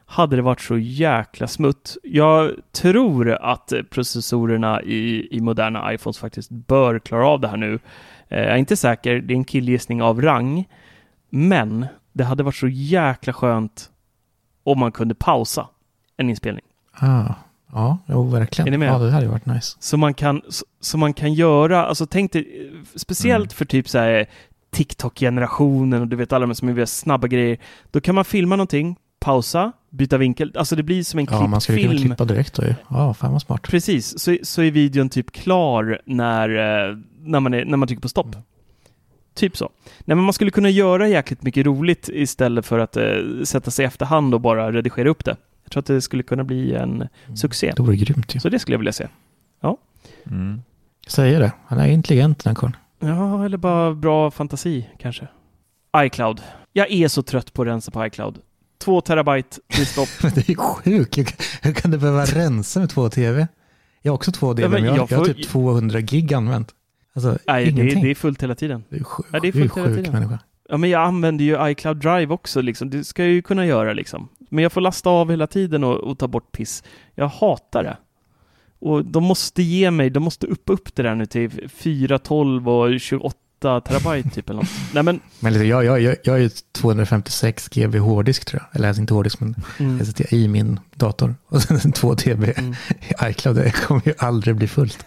[SPEAKER 1] Hade det varit så jäkla smutt. Jag tror att processorerna i, i moderna iPhones faktiskt bör klara av det här nu. Jag är inte säker, det är en killgissning av rang. Men det hade varit så jäkla skönt om man kunde pausa en inspelning.
[SPEAKER 2] Ah. Ja, jo, verkligen. Är ni med? Ja, det hade ju varit nice.
[SPEAKER 1] Så man kan, så, så man kan göra, alltså tänk dig, speciellt mm. för typ så här TikTok-generationen och du vet alla de som vill göra snabba grejer. Då kan man filma någonting, pausa, byta vinkel, alltså det blir som en klippfilm. Ja, man skulle
[SPEAKER 2] kunna klippa direkt då ju. Ja, fan vad smart.
[SPEAKER 1] Precis, så, så är videon typ klar när, eh, när, man, är, när man trycker på stopp. Mm. Typ så. Nej, men man skulle kunna göra jäkligt mycket roligt istället för att uh, sätta sig i efterhand och bara redigera upp det. Jag tror att det skulle kunna bli en mm. succé.
[SPEAKER 2] Det vore grymt ju.
[SPEAKER 1] Så det skulle jag vilja se. Ja.
[SPEAKER 2] Mm. Jag säger det. Han är intelligent den karln.
[SPEAKER 1] Ja, eller bara bra fantasi kanske. iCloud. Jag är så trött på att rensa på iCloud. Två terabyte till stopp. [laughs]
[SPEAKER 2] det är sjukt. Hur kan du behöva rensa med två tv? Jag har också två delar, ja, men jag, jag, får... jag har typ 200 gig använt. Alltså,
[SPEAKER 1] Nej, det är, det är, fullt hela tiden.
[SPEAKER 2] Det är, sjuk, ja, det är fullt det är hela tiden. människa.
[SPEAKER 1] Ja, men jag använder ju iCloud Drive också liksom. Det ska jag ju kunna göra liksom. Men jag får lasta av hela tiden och, och ta bort piss. Jag hatar det. Och de måste ge mig, de måste uppa upp det där nu till 4, 12 och 28 8 terabyte typ eller något. [laughs] Nej men...
[SPEAKER 2] men jag, jag, jag, jag är ju 256 GB hårddisk tror jag. Eller alltså inte hårddisk men mm. SSD i min dator. [laughs] Och sen 2 TB mm. i [laughs] iCloud. Det kommer ju aldrig bli fullt.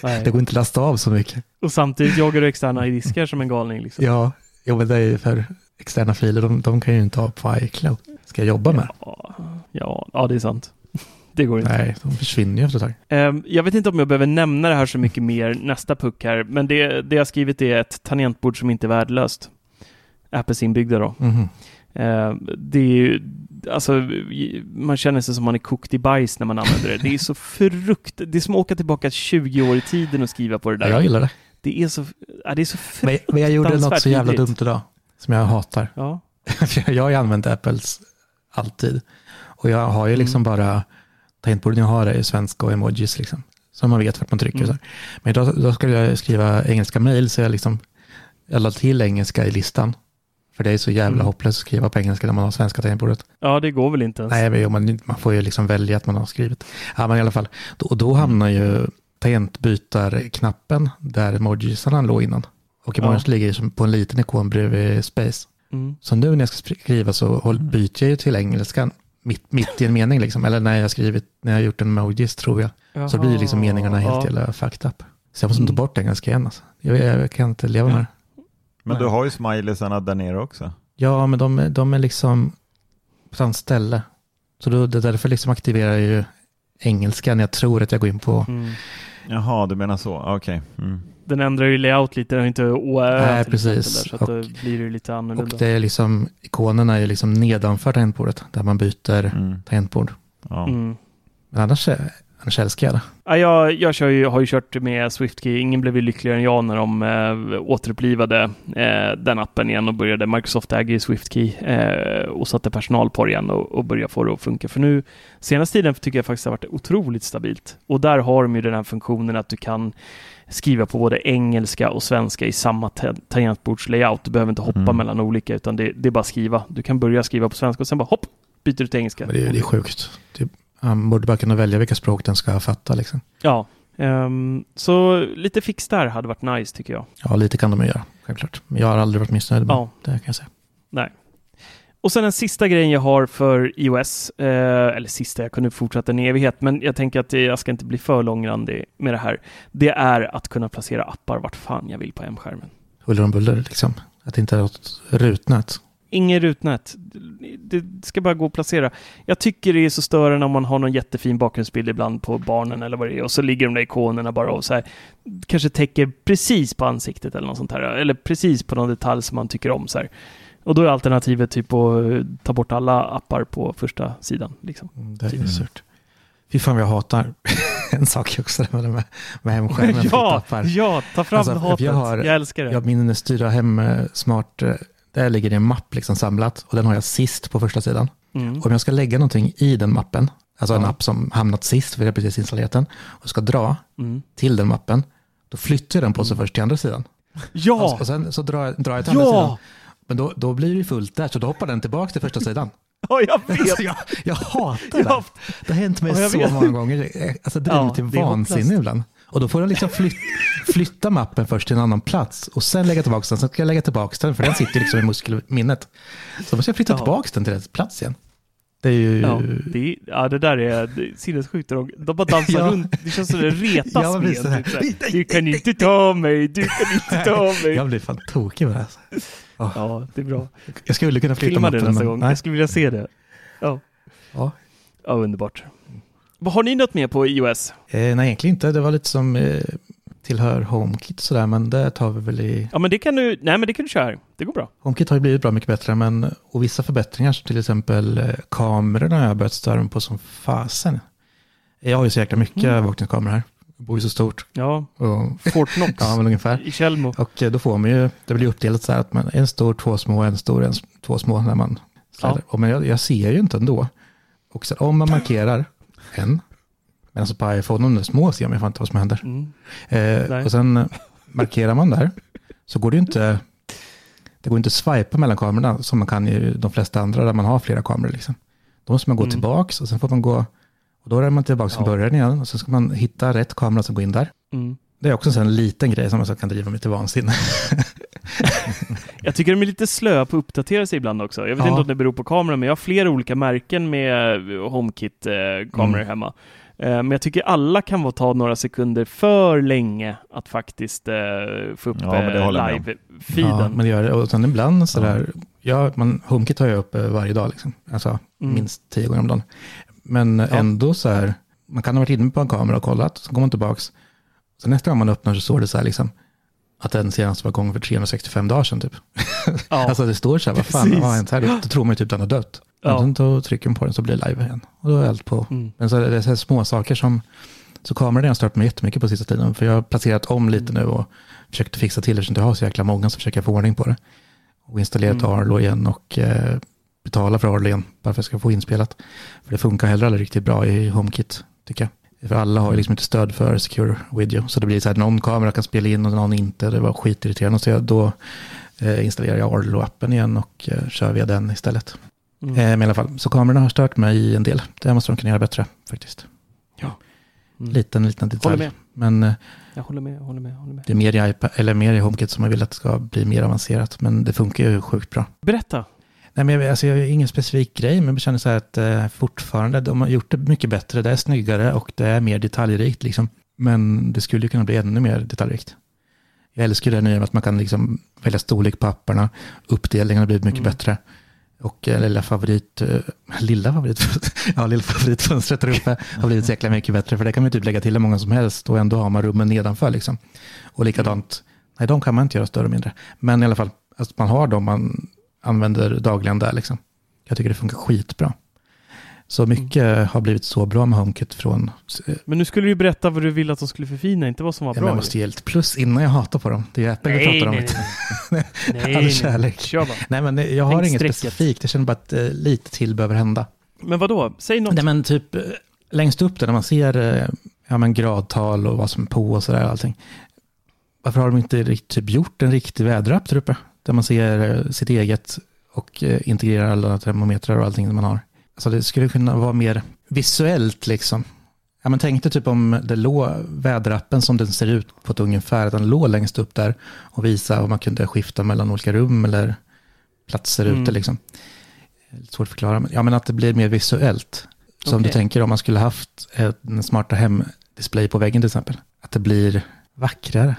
[SPEAKER 2] det går inte att lasta av så mycket.
[SPEAKER 1] Och samtidigt jagar du externa diskar som en galning. Liksom.
[SPEAKER 2] Ja, jo, men det är för externa filer, de, de kan ju inte ha på iCloud. Ska jag jobba med?
[SPEAKER 1] Ja, ja, ja det är sant. [laughs] Det går inte.
[SPEAKER 2] Nej, de försvinner ju efter ett tag.
[SPEAKER 1] Um, jag vet inte om jag behöver nämna det här så mycket mer nästa puck här, men det, det jag skrivit är ett tangentbord som inte är värdelöst. Apples inbyggda då. Mm -hmm. uh, det är ju, alltså, man känner sig som man är kokt i bajs när man använder det. Det är så frukt, det är som att åka tillbaka 20 år i tiden och skriva på det där.
[SPEAKER 2] Jag gillar det.
[SPEAKER 1] Det är så, ja, det är så men,
[SPEAKER 2] men jag gjorde något så jävla dumt idag, som jag hatar. Ja. [laughs] jag har ju använt Apples alltid. Och jag har ju liksom mm. bara tangentbordet jag har är svenska och emojis liksom. Så man vet vart man trycker. Mm. Så. Men idag då skulle jag skriva engelska mejl så jag liksom, jag la till engelska i listan. För det är så jävla mm. hopplöst att skriva på engelska när man har svenska tangentbordet.
[SPEAKER 1] Ja, det går väl inte ens.
[SPEAKER 2] Nej, men man, man får ju liksom välja att man har skrivit. Ja, men i alla fall. Och då hamnar ju tangentbytarknappen där emojisarna låg innan. Och emojis ja. ligger på en liten ikon bredvid space. Mm. Så nu när jag ska skriva så mm. byter jag ju till engelskan mitt, mitt i en mening liksom. Eller när jag skrivit, när jag gjort en emojis tror jag. Jaha, så blir liksom meningarna helt ja. jävla fucked up. Så jag måste mm. ta bort engelska igen alltså. Jag, jag kan inte leva med det.
[SPEAKER 3] Men du har ju smileysarna där nere också.
[SPEAKER 2] Ja, men de, de är liksom på samma ställe. Så då, det därför liksom aktiverar jag ju engelska när jag tror att jag går in på...
[SPEAKER 3] Mm. Jaha, du menar så, okej. Okay. Mm
[SPEAKER 1] den ändrar ju layout lite, den har inte OÖ
[SPEAKER 2] Nej, precis.
[SPEAKER 1] Där, så att och, då blir det lite annorlunda.
[SPEAKER 2] Och det är liksom, ikonerna är liksom nedanför tangentbordet, där man byter mm. tangentbord. Ja. Mm. Men annars, annars älskar jag det.
[SPEAKER 1] Ja, jag, jag kör ju, har ju kört med SwiftKey. Ingen blev ju lyckligare än jag när de äh, återupplivade äh, den appen igen och började. Microsoft äger ju SwiftKey äh, och satte personal på det igen och, och började få det att funka. För nu, senaste tiden tycker jag faktiskt det har varit otroligt stabilt. Och där har de ju den här funktionen att du kan skriva på både engelska och svenska i samma tangentbordslayout. Du behöver inte hoppa mm. mellan olika, utan det, det, är bara skriva. Du kan börja skriva på svenska och sen bara hopp, byter du till engelska.
[SPEAKER 2] Men det, är, det är sjukt. Det, man borde bara kunna välja vilka språk den ska fatta. Liksom.
[SPEAKER 1] Ja, um, så lite fix där hade varit nice tycker jag.
[SPEAKER 2] Ja, lite kan de göra, självklart. Jag har aldrig varit missnöjd med ja. det, kan jag säga.
[SPEAKER 1] Nej. Och sen den sista grejen jag har för iOS, eh, eller sista, jag kunde fortsätta en evighet, men jag tänker att jag ska inte bli för långrandig med det här. Det är att kunna placera appar vart fan jag vill på M-skärmen.
[SPEAKER 2] Huller om buller liksom? Att det inte är något rutnät?
[SPEAKER 1] Inget rutnät. Det ska bara gå att placera. Jag tycker det är så störande om man har någon jättefin bakgrundsbild ibland på barnen eller vad det är och så ligger de där ikonerna bara och så här kanske täcker precis på ansiktet eller något sånt här eller precis på någon detalj som man tycker om så här. Och då är alternativet typ att eh, ta bort alla appar på första sidan. Liksom.
[SPEAKER 2] Mm, det är typ. surt. Fy fan jag hatar [laughs] en sak också med, med, med hemskärmen. [laughs]
[SPEAKER 1] ja, ja, ta fram alltså, hatet. Jag, har, jag älskar det.
[SPEAKER 2] Jag min styra hem eh, smart, eh, där ligger det en mapp liksom samlat och den har jag sist på första sidan. Mm. Om jag ska lägga någonting i den mappen, alltså ja. en app som hamnat sist, för jag precis installerat den, och ska dra mm. till den mappen, då flyttar jag den på sig mm. först till andra sidan.
[SPEAKER 1] Ja!
[SPEAKER 2] Och sen så drar, drar jag till andra sidan. Men då, då blir det fullt där, så då hoppar den tillbaka till första sidan. [laughs]
[SPEAKER 1] Ja, jag vet.
[SPEAKER 2] jag, jag hatar det. Jag, det har hänt mig så vet. många gånger. Alltså det driver ja, till vansinne ibland. Och då får jag liksom flyt, [laughs] flytta mappen först till en annan plats och sen lägga tillbaka den. Sen ska jag lägga tillbaka den, för den sitter liksom i muskelminnet. Så måste jag flytta ja. tillbaka den till rätt plats igen. Det är ju...
[SPEAKER 1] Ja, det, ja, det där är, sinnessjukt. De, de bara dansar [laughs] ja. runt. Det känns som det retas ja, med. Typ du kan inte ta mig, du kan inte ta [laughs] mig.
[SPEAKER 2] Jag blir fan tokig med det här.
[SPEAKER 1] Oh. Ja, det är bra.
[SPEAKER 2] Jag skulle kunna flytta
[SPEAKER 1] Filma det nästa gång. Nej. Jag skulle vilja se det. Ja. Ja, ja underbart. Har ni något mer på iOS?
[SPEAKER 2] Eh, nej, egentligen inte. Det var lite som eh, tillhör HomeKit sådär, men det tar vi väl i...
[SPEAKER 1] Ja, men det kan du, nej men det kan du köra. Det går bra.
[SPEAKER 2] HomeKit har ju blivit bra mycket bättre, men och vissa förbättringar, till exempel eh, kamerorna har jag börjat störa mig på som fasen. Jag har ju så jäkla mycket mm. övervakningskameror här. Jag bor ju så stort.
[SPEAKER 1] Ja, och, Fort Knox [laughs]
[SPEAKER 2] ja, men ungefär.
[SPEAKER 1] i Tjällmo.
[SPEAKER 2] Och eh, då får man ju, det blir uppdelat så här att man en stor, två små, en stor, en, två små när man Ja. Och men jag, jag, ser ju inte ändå. Och så, om man [laughs] markerar en, men alltså på iPhone, de små ser man ju inte vad som händer. Mm. Eh, och sen markerar man där, så går det ju inte, det går inte att swipa mellan kamerorna som man kan i de flesta andra där man har flera kameror. Liksom. Då måste man gå mm. tillbaks och sen får man gå, och då är man tillbaka ja. från början igen och så ska man hitta rätt kamera som går in där. Mm. Det är också en liten grej som kan driva mig till vansinne. [laughs]
[SPEAKER 1] jag tycker de är lite slöa på att uppdatera sig ibland också. Jag vet ja. inte om det beror på kameran, men jag har flera olika märken med HomeKit-kameror mm. hemma. Eh, men jag tycker alla kan ta några sekunder för länge att faktiskt eh, få upp ja, eh, live-feeden. Ja,
[SPEAKER 2] men det gör det. Och sen ibland sådär, ja. ja man, HomeKit har jag uppe varje dag, liksom. alltså mm. minst tio gånger om dagen. Men ja. ändå så här, man kan ha varit inne på en kamera och kollat, så går man tillbaks. Så nästa gång man öppnar så står det så här liksom, att den senast var igång för 365 dagar sedan typ. Ja. [laughs] alltså det står så här, vad fan, vad har hänt här? Då tror man ju typ den har dött. Ja. Sen då trycker man på den så blir det live igen. Och då är allt på. Mm. Men så är det så här små saker som, så kameran har stört mig jättemycket på sista tiden. För jag har placerat om lite nu och försökt fixa till det, eftersom jag har så jäkla många så försöker jag få ordning på det. Och installerat mm. Arlo igen och eh, betala för Arlo igen, bara för att jag ska få inspelat. För det funkar heller aldrig riktigt bra i HomeKit, tycker jag. För alla har ju liksom inte stöd för Secure Video. Så det blir så här, någon kamera kan spela in och någon inte. Det var skitirriterande. Så jag, då eh, installerar jag Arlo-appen igen och eh, kör via den istället. Mm. Eh, men i alla fall, så kamerorna har stört mig en del. Det måste de kunna göra bättre faktiskt.
[SPEAKER 1] Ja.
[SPEAKER 2] Mm. Liten, liten detalj.
[SPEAKER 1] Håller med.
[SPEAKER 2] Men
[SPEAKER 1] jag håller med, håller med, håller med.
[SPEAKER 2] Det är mer i, iPad, eller mer i HomeKit som man vill att det ska bli mer avancerat. Men det funkar ju sjukt bra.
[SPEAKER 1] Berätta.
[SPEAKER 2] Nej, men jag, alltså, jag ingen specifik grej, men jag känner så här att eh, fortfarande, de har gjort det mycket bättre. Det är snyggare och det är mer detaljrikt. Liksom. Men det skulle ju kunna bli ännu mer detaljrikt. Jag älskar det nya med att man kan liksom välja storlek på apparna. Uppdelningen har blivit mycket mm. bättre. Och eh, lilla favorit, eh, [laughs] lilla favorit, [laughs] ja lilla favoritfönstret där uppe har blivit så jäkla mycket bättre. För det kan man typ lägga till hur många som helst och ändå har man rummen nedanför liksom. Och likadant, nej de kan man inte göra större och mindre. Men i alla fall, att man har dem man använder dagligen där liksom. Jag tycker det funkar skitbra. Så mycket mm. har blivit så bra med HomeKit från...
[SPEAKER 1] Eh, men nu skulle du ju berätta vad du ville att de skulle förfina, inte vad som var
[SPEAKER 2] ja,
[SPEAKER 1] bra.
[SPEAKER 2] Jag måste ge lite plus innan jag hatar på dem. Det är Apple vi pratar om. Nej, nej, nej. [laughs] All kärlek. Kör bara. Nej, men jag har Tänk inget sträcket. specifikt. Jag känner bara att eh, lite till behöver hända.
[SPEAKER 1] Men vad då? Säg något.
[SPEAKER 2] Nej, men typ eh, längst upp där när man ser eh, ja, men gradtal och vad som är på och sådär allting. Varför har de inte typ gjort en riktig väderapp där uppe? Där man ser sitt eget och integrerar alla termometrar och allting som man har. Alltså det skulle kunna vara mer visuellt liksom. Ja, men tänk dig typ om det låg väderappen som den ser ut på ett ungefär, att den låg längst upp där och visa om man kunde skifta mellan olika rum eller platser mm. ute liksom. Svårt att förklara, men, ja men att det blir mer visuellt. Så okay. du tänker om man skulle haft en smarta hem-display på väggen till exempel, att det blir vackrare.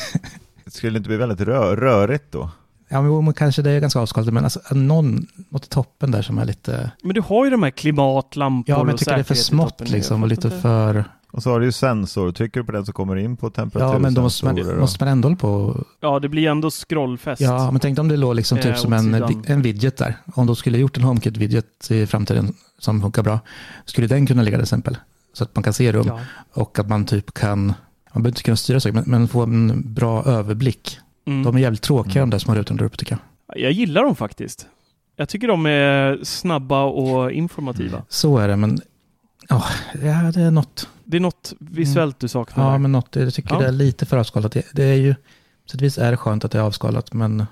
[SPEAKER 2] [laughs]
[SPEAKER 3] det skulle inte bli väldigt rö rörigt då?
[SPEAKER 2] Ja, men kanske det är ganska avskalat, men alltså, någon, något i toppen där som är lite...
[SPEAKER 1] Men du har ju de här klimatlampor
[SPEAKER 2] Ja, men jag tycker det är för smått liksom och lite för...
[SPEAKER 3] Och så har du ju sensor, trycker du på den så kommer du in på temperatur.
[SPEAKER 2] Ja, men då måste man, måste man ändå hålla på...
[SPEAKER 1] Ja, det blir ändå scrollfäst.
[SPEAKER 2] Ja, men tänk om det låg liksom typ eh, som en, en widget där. Om de skulle gjort en HomeKit-widget i framtiden som funkar bra, skulle den kunna ligga till exempel? Så att man kan se rum ja. och att man typ kan, man behöver inte kunna styra saker, men, men få en bra överblick Mm. De är jävligt tråkiga mm. de där små rutorna där uppe tycker
[SPEAKER 1] jag. Jag gillar dem faktiskt. Jag tycker de är snabba och informativa.
[SPEAKER 2] Så är det, men ja, ja det är något.
[SPEAKER 1] Det är något visuellt du saknar?
[SPEAKER 2] Ja, men något, jag tycker ja. det är lite för avskalat. Det, det är ju, sättvis är det skönt att det är avskalat, men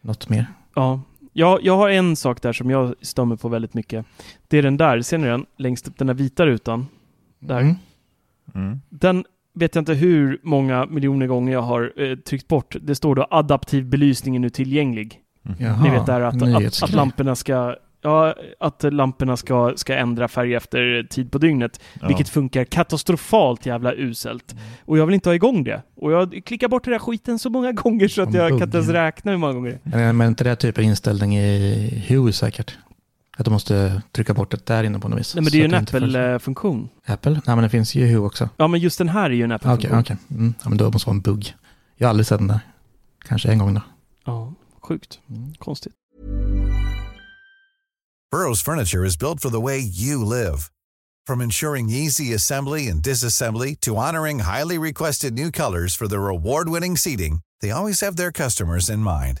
[SPEAKER 2] något mer.
[SPEAKER 1] Ja, jag, jag har en sak där som jag stämmer på väldigt mycket. Det är den där, ser ni den? Längst upp, den där vita rutan. Där. Mm. Mm. Den vet jag inte hur många miljoner gånger jag har eh, tryckt bort. Det står då adaptiv belysning är nu tillgänglig. Mm. Jaha, Ni vet där att, att, att, lamporna ska Ja, att lamporna ska, ska ändra färg efter tid på dygnet. Ja. Vilket funkar katastrofalt jävla uselt. Mm. Och jag vill inte ha igång det. Och jag klickar bort den där skiten så många gånger så att jag kan inte ens räkna hur många gånger
[SPEAKER 2] det är. Men inte det typ av inställning i Hue säkert? Att de måste trycka bort det där inne på något vis.
[SPEAKER 1] Nej, men det är ju en Apple-funktion.
[SPEAKER 2] Apple? Nej, men det finns ju Hue också.
[SPEAKER 1] Ja, men just den här är ju en Apple-funktion.
[SPEAKER 2] Okej, okay, okay. mm. ja, men då måste det vara en bugg. Jag har aldrig sett den där. Kanske en gång då.
[SPEAKER 1] Ja, sjukt. Mm. Konstigt.
[SPEAKER 4] Burrows furniture is built for the way you live. From ensuring easy assembly and disassembly to honoring highly requested new colors for their award-winning seating, they always have their customers in mind.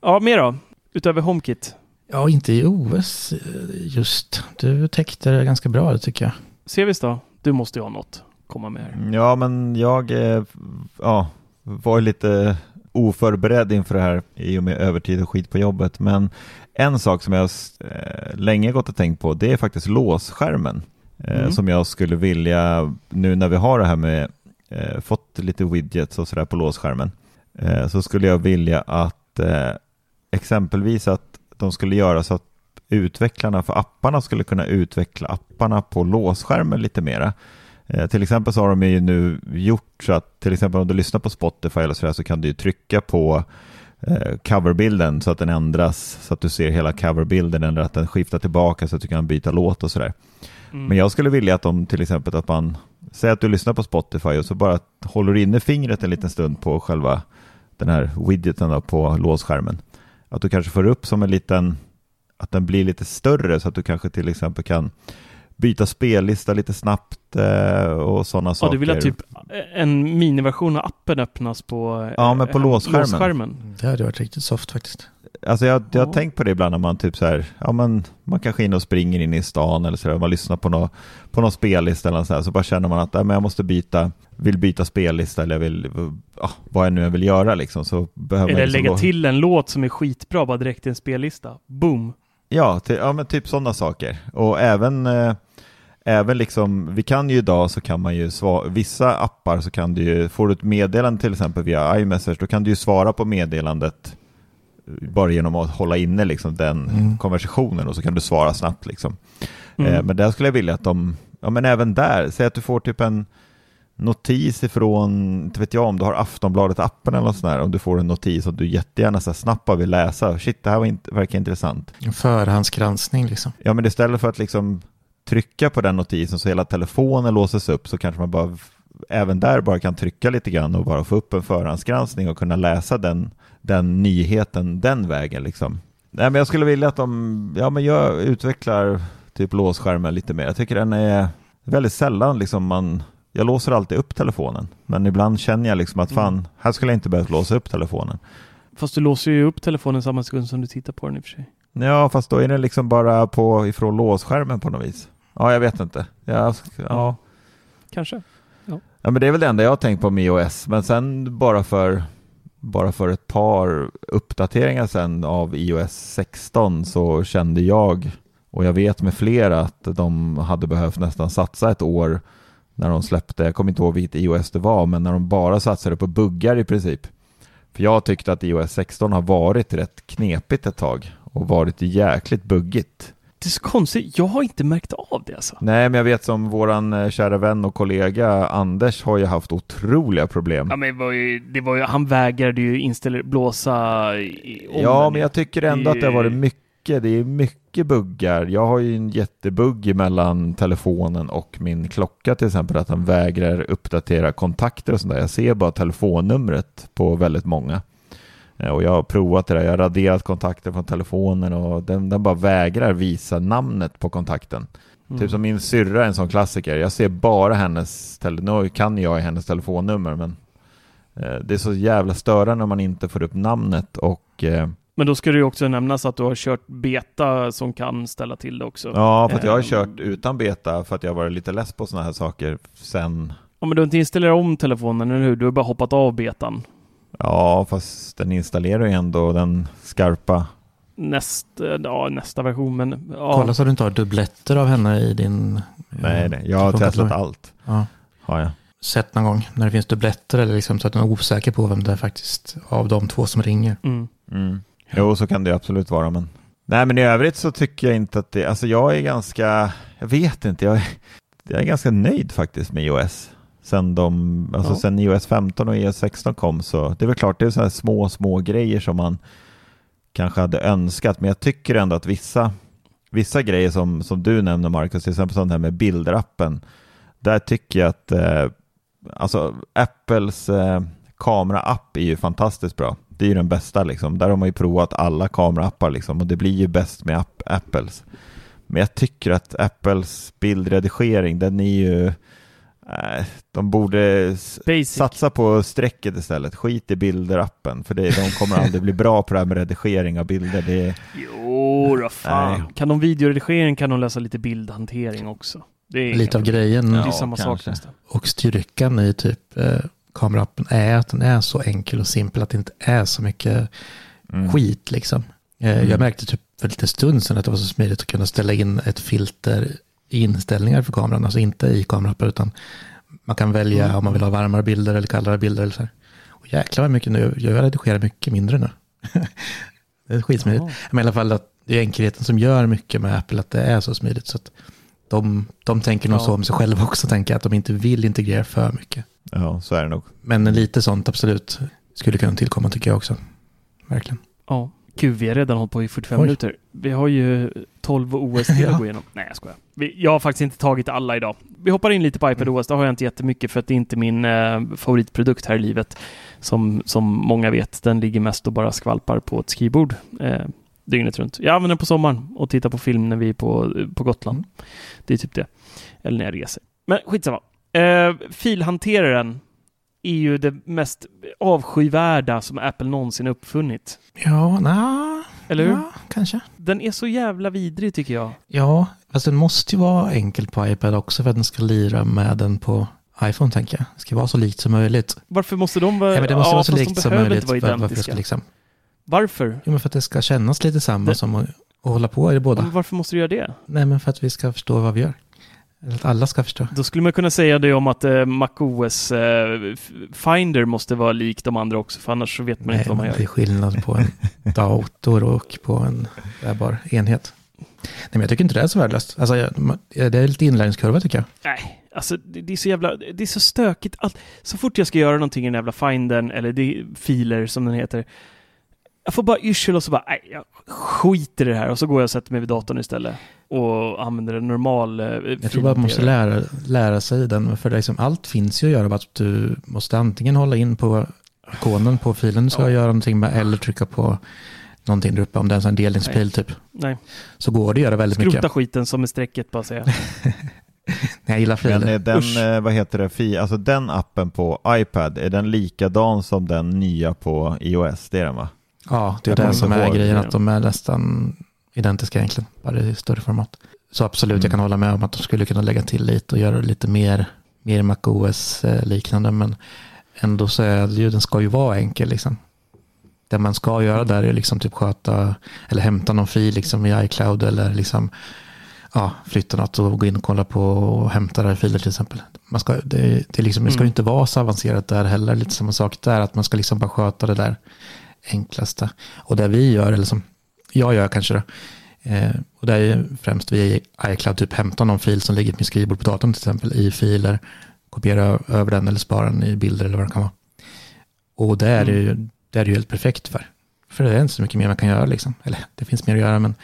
[SPEAKER 1] Ja, mer då? Utöver HomeKit?
[SPEAKER 2] Ja, inte i OS just. Du täckte det ganska bra, det tycker jag.
[SPEAKER 1] Sevis då? Du måste ju ha något komma med här.
[SPEAKER 3] Ja, men jag ja, var lite oförberedd inför det här i och med övertid och skit på jobbet. Men en sak som jag eh, länge gått och tänkt på, det är faktiskt låsskärmen. Eh, mm. Som jag skulle vilja, nu när vi har det här med, eh, fått lite widgets och sådär på låsskärmen, så skulle jag vilja att exempelvis att de skulle göra så att utvecklarna för apparna skulle kunna utveckla apparna på låsskärmen lite mera. Eh, till exempel så har de ju nu gjort så att till exempel om du lyssnar på Spotify eller så, där, så kan du trycka på eh, coverbilden så att den ändras så att du ser hela coverbilden eller att den skiftar tillbaka så att du kan byta låt och sådär. Mm. Men jag skulle vilja att de till exempel att man säger att du lyssnar på Spotify och så bara håller inne fingret en liten stund på själva den här widgeten på låsskärmen. Att du kanske får upp som en liten, att den blir lite större så att du kanske till exempel kan byta spellista lite snabbt eh, och sådana saker.
[SPEAKER 1] Ja, du vill att typ en miniversion av appen öppnas på,
[SPEAKER 3] ja, men på eh, låsskärmen.
[SPEAKER 1] låsskärmen.
[SPEAKER 2] Det hade varit riktigt soft faktiskt.
[SPEAKER 3] Alltså jag, jag har tänkt på det ibland när man typ så här, ja men man kanske in och springer in i stan eller så där, man lyssnar på någon, på någon spellista eller så här, så bara känner man att ja, men jag måste byta, vill byta spellista eller jag vill, ja, vad jag nu än vill göra liksom. Så behöver
[SPEAKER 1] eller
[SPEAKER 3] liksom
[SPEAKER 1] lägga gå... till en låt som är skitbra bara direkt i en spellista. Boom!
[SPEAKER 3] Ja, till, ja men typ sådana saker. Och även eh, även liksom, vi kan ju idag så kan man ju svara, vissa appar så kan du ju, får du ett meddelande till exempel via iMessage, då kan du ju svara på meddelandet bara genom att hålla inne liksom den mm. konversationen och så kan du svara snabbt liksom. Mm. Eh, men där skulle jag vilja att de, ja men även där, säg att du får typ en notis ifrån, inte vet jag om du har Aftonbladet-appen eller något sånt där, om du får en notis och du jättegärna så snabbt vill läsa, shit det här var inte, verkar intressant.
[SPEAKER 2] Förhandsgranskning liksom.
[SPEAKER 3] Ja men istället för att liksom trycka på den notisen så hela telefonen låses upp så kanske man bara även där bara kan trycka lite grann och bara få upp en förhandsgranskning och kunna läsa den, den nyheten den vägen liksom. Nej, men jag skulle vilja att de, ja men jag utvecklar typ låsskärmen lite mer. Jag tycker den är väldigt sällan liksom man, jag låser alltid upp telefonen, men ibland känner jag liksom att fan, mm. här skulle jag inte behövt låsa upp telefonen.
[SPEAKER 1] Fast du låser ju upp telefonen samma sekund som du tittar på den i och för sig.
[SPEAKER 3] Ja, fast då är den liksom bara på ifrån låsskärmen på något vis. Ja, jag vet inte. Ja, ja.
[SPEAKER 1] Kanske.
[SPEAKER 3] Ja. ja, men det är väl det enda jag har tänkt på med iOS. Men sen bara för, bara för ett par uppdateringar sen av iOS 16 så kände jag, och jag vet med flera, att de hade behövt nästan satsa ett år när de släppte, jag kommer inte ihåg vilket iOS det var, men när de bara satsade på buggar i princip. För jag tyckte att iOS 16 har varit rätt knepigt ett tag och varit jäkligt buggigt
[SPEAKER 1] det är så konstigt, jag har inte märkt av det alltså.
[SPEAKER 3] Nej, men jag vet som våran eh, kära vän och kollega Anders har ju haft otroliga problem.
[SPEAKER 1] Ja, men det var ju, det var ju han vägrade ju inställa, blåsa
[SPEAKER 3] om Ja, men jag tycker ändå att det har varit mycket, det är mycket buggar. Jag har ju en jättebugg mellan telefonen och min klocka till exempel, att han vägrar uppdatera kontakter och sånt där. Jag ser bara telefonnumret på väldigt många. Eh, och jag har provat det där, jag har raderat kontakten från telefonen och den, den bara vägrar visa namnet på kontakten. Mm. Typ som min syrra är en sån klassiker, jag ser bara hennes, nu kan jag hennes telefonnummer men eh, det är så jävla störande när man inte får upp namnet och eh,
[SPEAKER 1] men då ska det ju också nämnas att du har kört beta som kan ställa till det också.
[SPEAKER 3] Ja, för att jag har kört utan beta för att jag varit lite less på sådana här saker sen.
[SPEAKER 1] Ja, men du har inte installerat om telefonen, eller hur? Du har bara hoppat av betan.
[SPEAKER 3] Ja, fast den installerar ju ändå den skarpa.
[SPEAKER 1] Näst, ja, nästa version, men ja.
[SPEAKER 2] Kolla så du inte har dubbletter av henne i din...
[SPEAKER 3] Nej, nej. jag har testat allt.
[SPEAKER 2] Ja.
[SPEAKER 3] Har jag.
[SPEAKER 2] Sett någon gång när det finns dubbletter eller liksom så att du är osäker på vem det är faktiskt av de två som ringer.
[SPEAKER 3] Mm. Mm. Jo, så kan det absolut vara, men Nej, men i övrigt så tycker jag inte att det, alltså jag är ganska, jag vet inte, jag är, jag är ganska nöjd faktiskt med iOS sen, de, alltså ja. sen iOS 15 och iOS 16 kom så det är väl klart det är så små, små grejer som man kanske hade önskat, men jag tycker ändå att vissa, vissa grejer som, som du nämner Marcus, till exempel sånt här med bilderappen, där tycker jag att eh, alltså Apples eh, kameraapp är ju fantastiskt bra. Det är ju den bästa liksom. Där har man ju provat alla kameraappar liksom och det blir ju bäst med app, Apples. Men jag tycker att Apples bildredigering, den är ju de borde Basic. satsa på strecket istället. Skit i bilderappen, för det, de kommer aldrig bli bra på det här med redigering av bilder. Det,
[SPEAKER 1] jo, då fan. Nej. Kan de videoredigering kan de läsa lite bildhantering också.
[SPEAKER 2] lite av grejen.
[SPEAKER 1] Det är samma sak nästan.
[SPEAKER 2] Och styrkan i typ eh, kameraappen är att den är så enkel och simpel att det inte är så mycket mm. skit liksom. Eh, mm. Jag märkte typ för lite stund sedan att det var så smidigt att kunna ställa in ett filter inställningar för kameran, alltså inte i kamerappar utan man kan välja mm. om man vill ha varmare bilder eller kallare bilder. Eller så här. Och jäklar vad mycket nu, jag redigerar mycket mindre nu. [laughs] det är skitsmidigt. Oh. Men i alla fall att det är enkelheten som gör mycket med Apple, att det är så smidigt. Så att de, de tänker nog ja. så om sig själva också, tänker att de inte vill integrera för mycket.
[SPEAKER 3] Ja, så är det nog.
[SPEAKER 2] Men lite sånt absolut skulle kunna tillkomma tycker jag också. Verkligen.
[SPEAKER 1] Ja. Gud, vi har redan hållit på i 45 Oj. minuter. Vi har ju 12 OS till att [laughs] gå igenom. Nej, jag skojar. Jag har faktiskt inte tagit alla idag. Vi hoppar in lite på iPad OS. Det har jag inte jättemycket för att det är inte min eh, favoritprodukt här i livet. Som, som många vet, den ligger mest och bara skvalpar på ett skrivbord eh, dygnet runt. Jag använder den på sommaren och tittar på film när vi är på, på Gotland. Mm. Det är typ det. Eller när jag reser. Men skitsamma. Eh, filhanteraren är ju det mest avskyvärda som Apple någonsin uppfunnit.
[SPEAKER 2] Ja, na,
[SPEAKER 1] Eller hur?
[SPEAKER 2] Ja, kanske.
[SPEAKER 1] Den är så jävla vidrig tycker jag.
[SPEAKER 2] Ja, fast den måste ju vara enkel på iPad också för att den ska lira med den på iPhone tänker jag. Det ska vara så likt som möjligt.
[SPEAKER 1] Varför måste de vara...
[SPEAKER 2] Ja, men det måste ja, vara så likt som möjligt. För, varför, ska liksom...
[SPEAKER 1] varför?
[SPEAKER 2] Jo, men för att det ska kännas lite samma det... som att, att hålla på i båda.
[SPEAKER 1] Men varför måste du göra det?
[SPEAKER 2] Nej, men för att vi ska förstå vad vi gör. Att alla ska förstå.
[SPEAKER 1] Då skulle man kunna säga det om att eh, MacOS eh, Finder måste vara lik de andra också, för annars så vet man
[SPEAKER 2] Nej,
[SPEAKER 1] inte vad man gör.
[SPEAKER 2] Det är skillnad på en [laughs] dator och på en bärbar enhet. Nej, men jag tycker inte det är så värdelöst. Alltså, det är lite inlärningskurva tycker jag.
[SPEAKER 1] Nej, alltså det, det, är så jävla, det är så stökigt. Allt, så fort jag ska göra någonting i den jävla Findern, eller det filer som den heter, jag får bara yrsel och så bara, nej, jag skiter i det här och så går jag och sätter mig vid datorn istället och använder en normal eh,
[SPEAKER 2] Jag tror bara man måste lära, lära sig den, för det liksom, allt finns ju att göra, att du måste antingen hålla in på ikonen på filen du ska ja. göra någonting med, eller trycka på någonting där uppe, om det är en delningspil typ.
[SPEAKER 1] Nej.
[SPEAKER 2] Så går det att göra väldigt
[SPEAKER 1] Skrota
[SPEAKER 2] mycket.
[SPEAKER 1] Skrota skiten som är strecket bara säga. [laughs]
[SPEAKER 2] jag gillar filer. Men
[SPEAKER 3] är den, Usch. Eh, vad heter det, fi, alltså den appen på iPad, är den likadan som den nya på iOS? Det är den va?
[SPEAKER 2] Ja, det är det som är grejen, att de är nästan identiska egentligen, bara i större format. Så absolut, mm. jag kan hålla med om att de skulle kunna lägga till lite och göra det lite mer, mer MacOS-liknande, men ändå så är ju, den ska ju vara enkel liksom. Det man ska göra där är liksom typ sköta, eller hämta någon fil liksom i iCloud eller liksom ja, flytta något och gå in och kolla på och hämta där filer till exempel. Man ska, det, det, liksom, det ska mm. inte vara så avancerat där heller, lite samma sak där, att man ska liksom bara sköta det där enklaste. Och det vi gör, eller som jag gör kanske då, eh, och det är ju främst vi i iCloud typ hämtar någon fil som ligger på min skrivbord på datorn till exempel i filer, kopiera över den eller spara den i bilder eller vad det kan vara. Och det är mm. ju det är ju helt perfekt för. För det är inte så mycket mer man kan göra liksom. Eller det finns mer att göra men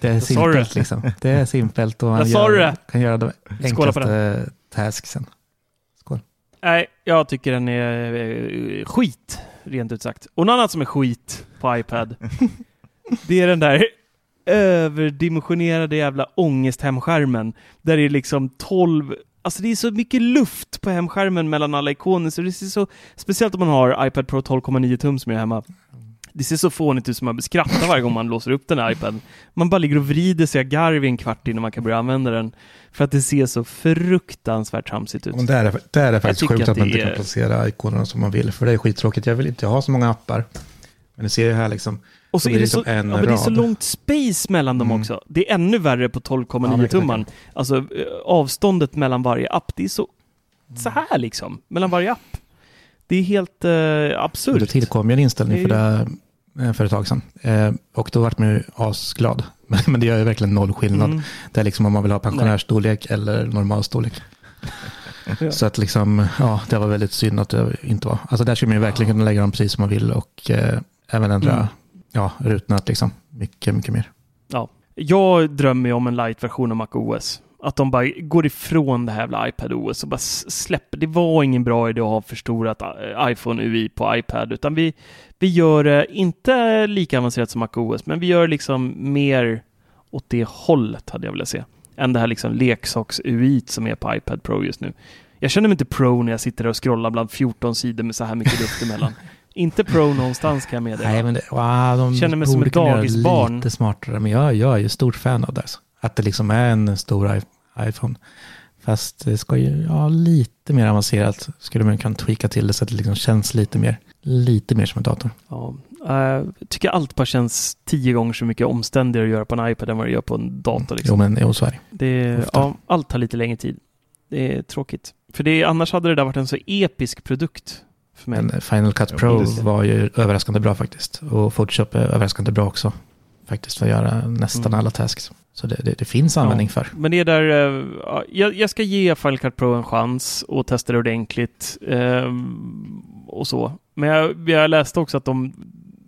[SPEAKER 2] det är simpelt liksom. Det är simpelt och man gör, kan göra de enklaste tasksen. Skål.
[SPEAKER 1] Nej, jag tycker den är eh, skit rent ut sagt. Och något annat som är skit på iPad, [laughs] det är den där överdimensionerade jävla ångesthemskärmen. Där det är liksom 12 Alltså det är så mycket luft på hemskärmen mellan alla ikoner, så det ser så, speciellt om man har iPad Pro 12,9 tum som jag har hemma. Det ser så fånigt ut som man skrattar varje gång man låser upp den här iPaden. Man bara ligger och vrider sig av garv i en kvart innan man kan börja använda den. För att det ser så fruktansvärt tramsigt ut.
[SPEAKER 2] Men det, är, det är faktiskt sjukt att, att man inte kan placera ikonerna som man vill, för det är skittråkigt. Jag vill inte ha så många appar. Men du ser ju här liksom,
[SPEAKER 1] och så, så är det, liksom så, ja, men det är så långt space mellan dem mm. också. Det är ännu värre på 12,9 ja, tumman. Alltså eh, avståndet mellan varje app, det är så, så här liksom, mellan varje app. Det är helt eh, absurt.
[SPEAKER 2] Det tillkom ju en inställning det för det eh, för ett tag sedan. Eh, och då vart man ju asglad. [laughs] Men det gör ju verkligen noll skillnad. Mm. Det är liksom om man vill ha pensionärsstorlek eller normal storlek. [laughs] Ja. Så att liksom, ja, det var väldigt synd att det inte var. Alltså där skulle man ju verkligen kunna lägga dem precis som man vill och eh, även ändra mm. ja, rutorna liksom mycket, mycket mer.
[SPEAKER 1] Ja, jag drömmer ju om en light-version av MacOS. Att de bara går ifrån det här jävla iPad-OS och bara släpper. Det var ingen bra idé att ha förstorat eh, iPhone UI på iPad, utan vi, vi gör det inte lika avancerat som MacOS, men vi gör liksom mer åt det hållet hade jag velat se. Än det här liksom leksaks-UI som är på iPad Pro just nu. Jag känner mig inte pro när jag sitter och scrollar bland 14 sidor med så här mycket luft emellan. [laughs] inte pro någonstance kan jag meddela.
[SPEAKER 2] Nej, men det, wow, de
[SPEAKER 1] känner mig som ett dagisbarn.
[SPEAKER 2] lite smartare, men jag, jag är ju stort fan av det. Att det liksom är en stor iPhone. Fast det ska ju, ja, lite mer avancerat skulle man kunna tweaka till det så att det liksom känns lite mer, lite mer som en dator.
[SPEAKER 1] Ja, jag uh, tycker allt bara känns tio gånger så mycket omständigare att göra på en iPad än vad det gör på en dator. Liksom.
[SPEAKER 2] Jo, men jo, så är
[SPEAKER 1] det. ja, allt tar lite längre tid. Det är tråkigt. För det, annars hade det där varit en så episk produkt. För mig.
[SPEAKER 2] Men Final Cut Pro ja, var ju överraskande bra faktiskt. Och Photoshop är överraskande bra också. Faktiskt för att göra nästan mm. alla tasks. Så det, det, det finns användning ja, för.
[SPEAKER 1] Men det är där, uh, jag, jag, ska ge Final Cut Pro en chans och testa det ordentligt. Uh, och så. Men jag, jag läste också att de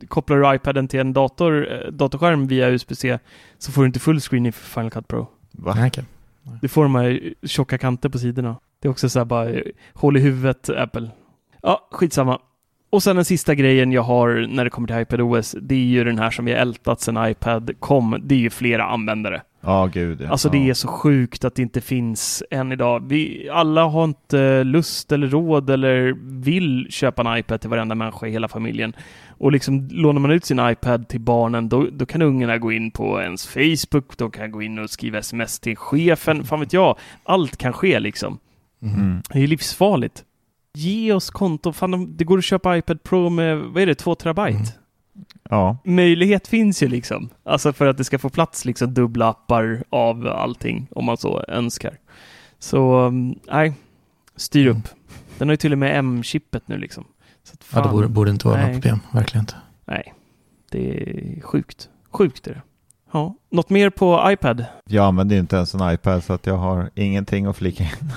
[SPEAKER 1] kopplar du iPaden till en dator, eh, datorskärm via USB-C så får du inte fullscreen i Final Cut Pro.
[SPEAKER 2] Va? Nej, okay.
[SPEAKER 1] Du får de här tjocka kanter på sidorna. Det är också så här bara håll i huvudet, Apple. Ja, skitsamma. Och sen den sista grejen jag har när det kommer till iPadOS, det är ju den här som vi har ältat sedan iPad kom. Det är ju flera användare.
[SPEAKER 3] Ja, oh, gud. Ja.
[SPEAKER 1] Alltså det är så sjukt att det inte finns än idag. Vi, alla har inte lust eller råd eller vill köpa en iPad till varenda människa i hela familjen. Och liksom lånar man ut sin iPad till barnen, då, då kan ungarna gå in på ens Facebook, de kan gå in och skriva sms till chefen, fan vet jag. Allt kan ske liksom. Mm. Det är livsfarligt. Ge oss konto, fan det går att köpa iPad Pro med, vad är det, två terabyte? Mm.
[SPEAKER 3] Ja.
[SPEAKER 1] Möjlighet finns ju liksom. Alltså för att det ska få plats liksom dubbla appar av allting om man så önskar. Så mm, nej, styr upp. Mm. Den har ju till och med M-chippet nu liksom.
[SPEAKER 2] Så att, fan, ja, det borde, borde inte vara något problem, verkligen inte.
[SPEAKER 1] Nej, det är sjukt. Sjukt är det. Ja, något mer på iPad?
[SPEAKER 3] Jag använder inte ens en iPad så att jag har ingenting att flika in.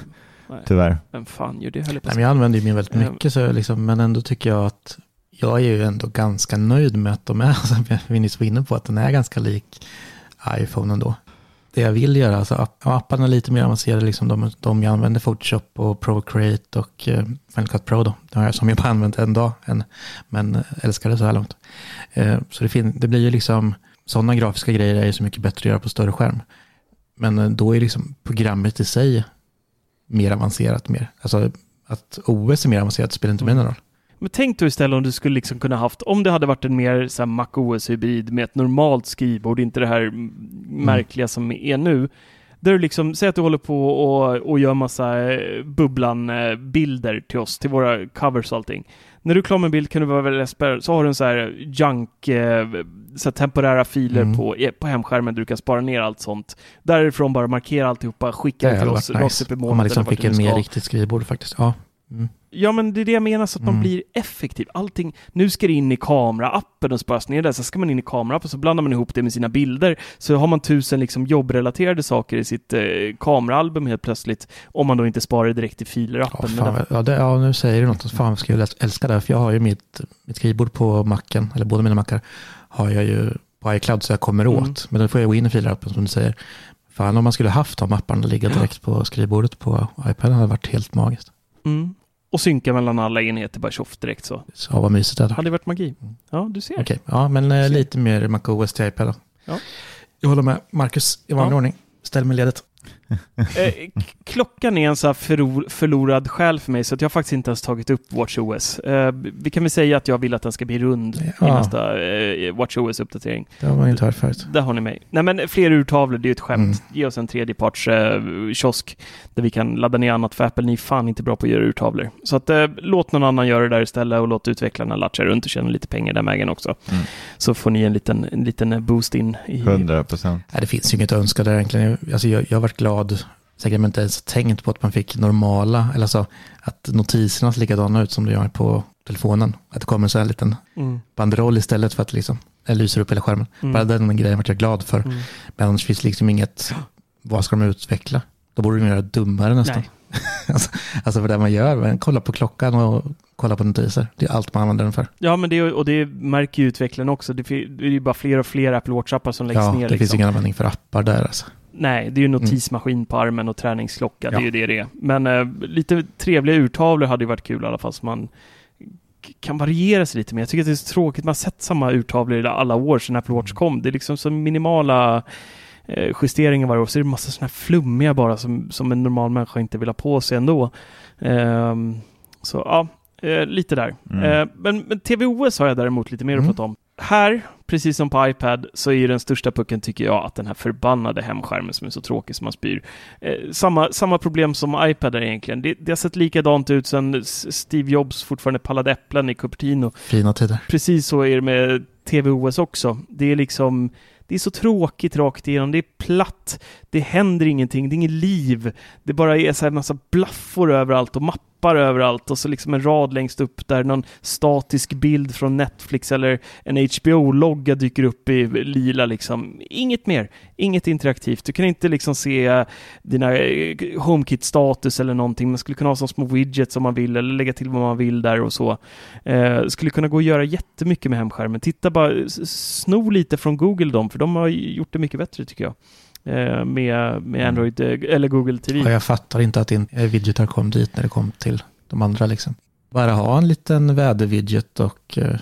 [SPEAKER 3] Nej. Tyvärr.
[SPEAKER 1] Vem fan gör det? Höll
[SPEAKER 2] jag, Nej, men jag använder ju min väldigt mycket, så liksom, men ändå tycker jag att jag är ju ändå ganska nöjd med att de är, [laughs] som vi nyss var inne på, att den är ganska lik iPhone ändå. Det jag vill göra, alltså apparna är lite mer avancerade, liksom de, de jag använder Photoshop och Procreate och eh, Final Cut Pro då. Har jag som jag bara använt en dag, en, men älskar det så här långt. Eh, så det, fin- det blir ju liksom, sådana grafiska grejer är ju så mycket bättre att göra på större skärm. Men eh, då är liksom programmet i sig mer avancerat mer. Alltså att OS är mer avancerat spelar inte mm. någon roll.
[SPEAKER 1] Men tänk då istället om du skulle liksom kunna haft, om det hade varit en mer så här Mac OS-hybrid med ett normalt skrivbord, inte det här mm. märkliga som är nu. Där du liksom, säg att du håller på och, och gör massa eh, Bubblan-bilder till oss, till våra covers och allting. När du är klar med en bild kan du vara väldigt spärr, så har du en så här junk, eh, så temporära filer mm. på, på hemskärmen där du kan spara ner allt sånt. Därifrån bara markera alltihopa, skicka det till oss
[SPEAKER 2] nice. rakt upp i molnet. Om man liksom fick ett mer riktigt skrivbord faktiskt. Ja. Mm.
[SPEAKER 1] Ja, men det är det jag menar, så att man mm. blir effektiv. Allting, nu ska det in i kameraappen och sparas ner där, så ska man in i kameraappen, så blandar man ihop det med sina bilder, så har man tusen liksom jobbrelaterade saker i sitt eh, kameraalbum helt plötsligt, om man då inte sparar direkt i filer-appen.
[SPEAKER 2] Ja, ja, ja, nu säger du något, fan ska jag älska det, för jag har ju mitt, mitt skrivbord på macken, eller båda mina mackar, har jag ju på iCloud så jag kommer mm. åt, men då får jag gå in i filer-appen som du säger. Fan, om man skulle haft de mapparna ligga direkt på skrivbordet på iPad hade varit helt magiskt.
[SPEAKER 1] Mm och synka mellan alla enheter bara tjoff direkt så.
[SPEAKER 2] Så vad mysigt det
[SPEAKER 1] hade varit magi. Ja, du ser.
[SPEAKER 2] Okej, ja men eh, lite mer MacOS till iPad då. Ja. Jag håller med Marcus i vanlig ja. ordning. Ställ mig ledet.
[SPEAKER 1] Eh, klockan är en så här förlor förlorad själ för mig så att jag har faktiskt inte ens tagit upp WatchOS. Eh, vi kan väl säga att jag vill att den ska bli rund ja. i nästa eh, WatchOS-uppdatering.
[SPEAKER 2] Det har man inte hört förut.
[SPEAKER 1] Där har ni mig. Nej men fler urtavlor, det är ju ett skämt. Mm. Ge oss en tredjeparts eh, kiosk där vi kan ladda ner annat för Apple. Ni är fan inte bra på att göra urtavlor. Så att eh, låt någon annan göra det där istället och låt utvecklarna latcha runt och tjäna lite pengar den vägen också. Mm. Så får ni en liten, en liten boost in. I...
[SPEAKER 3] 100 procent.
[SPEAKER 2] Det finns ju inget att önska där egentligen. Alltså, jag, jag har varit glad säkert inte ens tänkt på att man fick normala, eller alltså att notiserna ser likadana ut som det gör på telefonen. Att det kommer så här liten mm. banderoll istället för att liksom, det lyser upp hela skärmen. Mm. Bara den grejen vart jag glad för. Mm. Men annars finns liksom inget, vad ska de utveckla? Då borde de göra dummare nästan. [laughs] alltså, alltså för det man gör, man kollar på klockan och kollar på notiser. Det är allt man använder den för.
[SPEAKER 1] Ja, men det, och det märker ju utvecklaren också. Det, är ju bara fler och fler Apple Watch-appar som läggs
[SPEAKER 2] ja,
[SPEAKER 1] ner.
[SPEAKER 2] det liksom. finns ingen användning för appar där alltså.
[SPEAKER 1] Nej, det är ju mm. notismaskin mm. på armen och träningsklocka. Det är ju det det är. Men äh, lite trevliga urtavlor hade ju varit kul i alla fall, så man kan variera sig lite mer. Jag tycker att det är så tråkigt. Man har sett samma urtavlor i alla år sedan Apple Watch kom. Det är liksom så minimala eh, justeringar varje år. Så är det massa sådana här flummiga bara som, som en normal människa inte vill ha på sig ändå. Eh, så ja, eh, lite där. Mm. Eh, men, men TVOS har jag däremot lite mer mm. att prata om. Här, precis som på iPad, så är den största pucken tycker jag att den här förbannade hemskärmen som är så tråkig som man spyr. Eh, samma, samma problem som iPad är egentligen. Det, det har sett likadant ut sedan Steve Jobs fortfarande pallade äpplen i Cupertino.
[SPEAKER 2] Fina tider.
[SPEAKER 1] Precis så är det med TVOS också. Det är liksom det är så tråkigt rakt igenom. Det är platt. Det händer ingenting. Det är inget liv. Det bara är så här massa blaffor överallt och mappar appar överallt och så liksom en rad längst upp där någon statisk bild från Netflix eller en HBO-logga dyker upp i lila liksom. Inget mer, inget interaktivt. Du kan inte liksom se eh, dina eh, HomeKit-status eller någonting. Man skulle kunna ha som små widgets om man vill eller lägga till vad man vill där och så. Eh, skulle kunna gå att göra jättemycket med hemskärmen. Titta bara, sno lite från Google dem, för de har gjort det mycket bättre tycker jag. Eh, med, med mm. Android eh, eller Google TV.
[SPEAKER 2] Ja, jag fattar inte att din widgetar kom dit när det kom till de andra. Liksom. Bara ha en liten vädervidget och eh,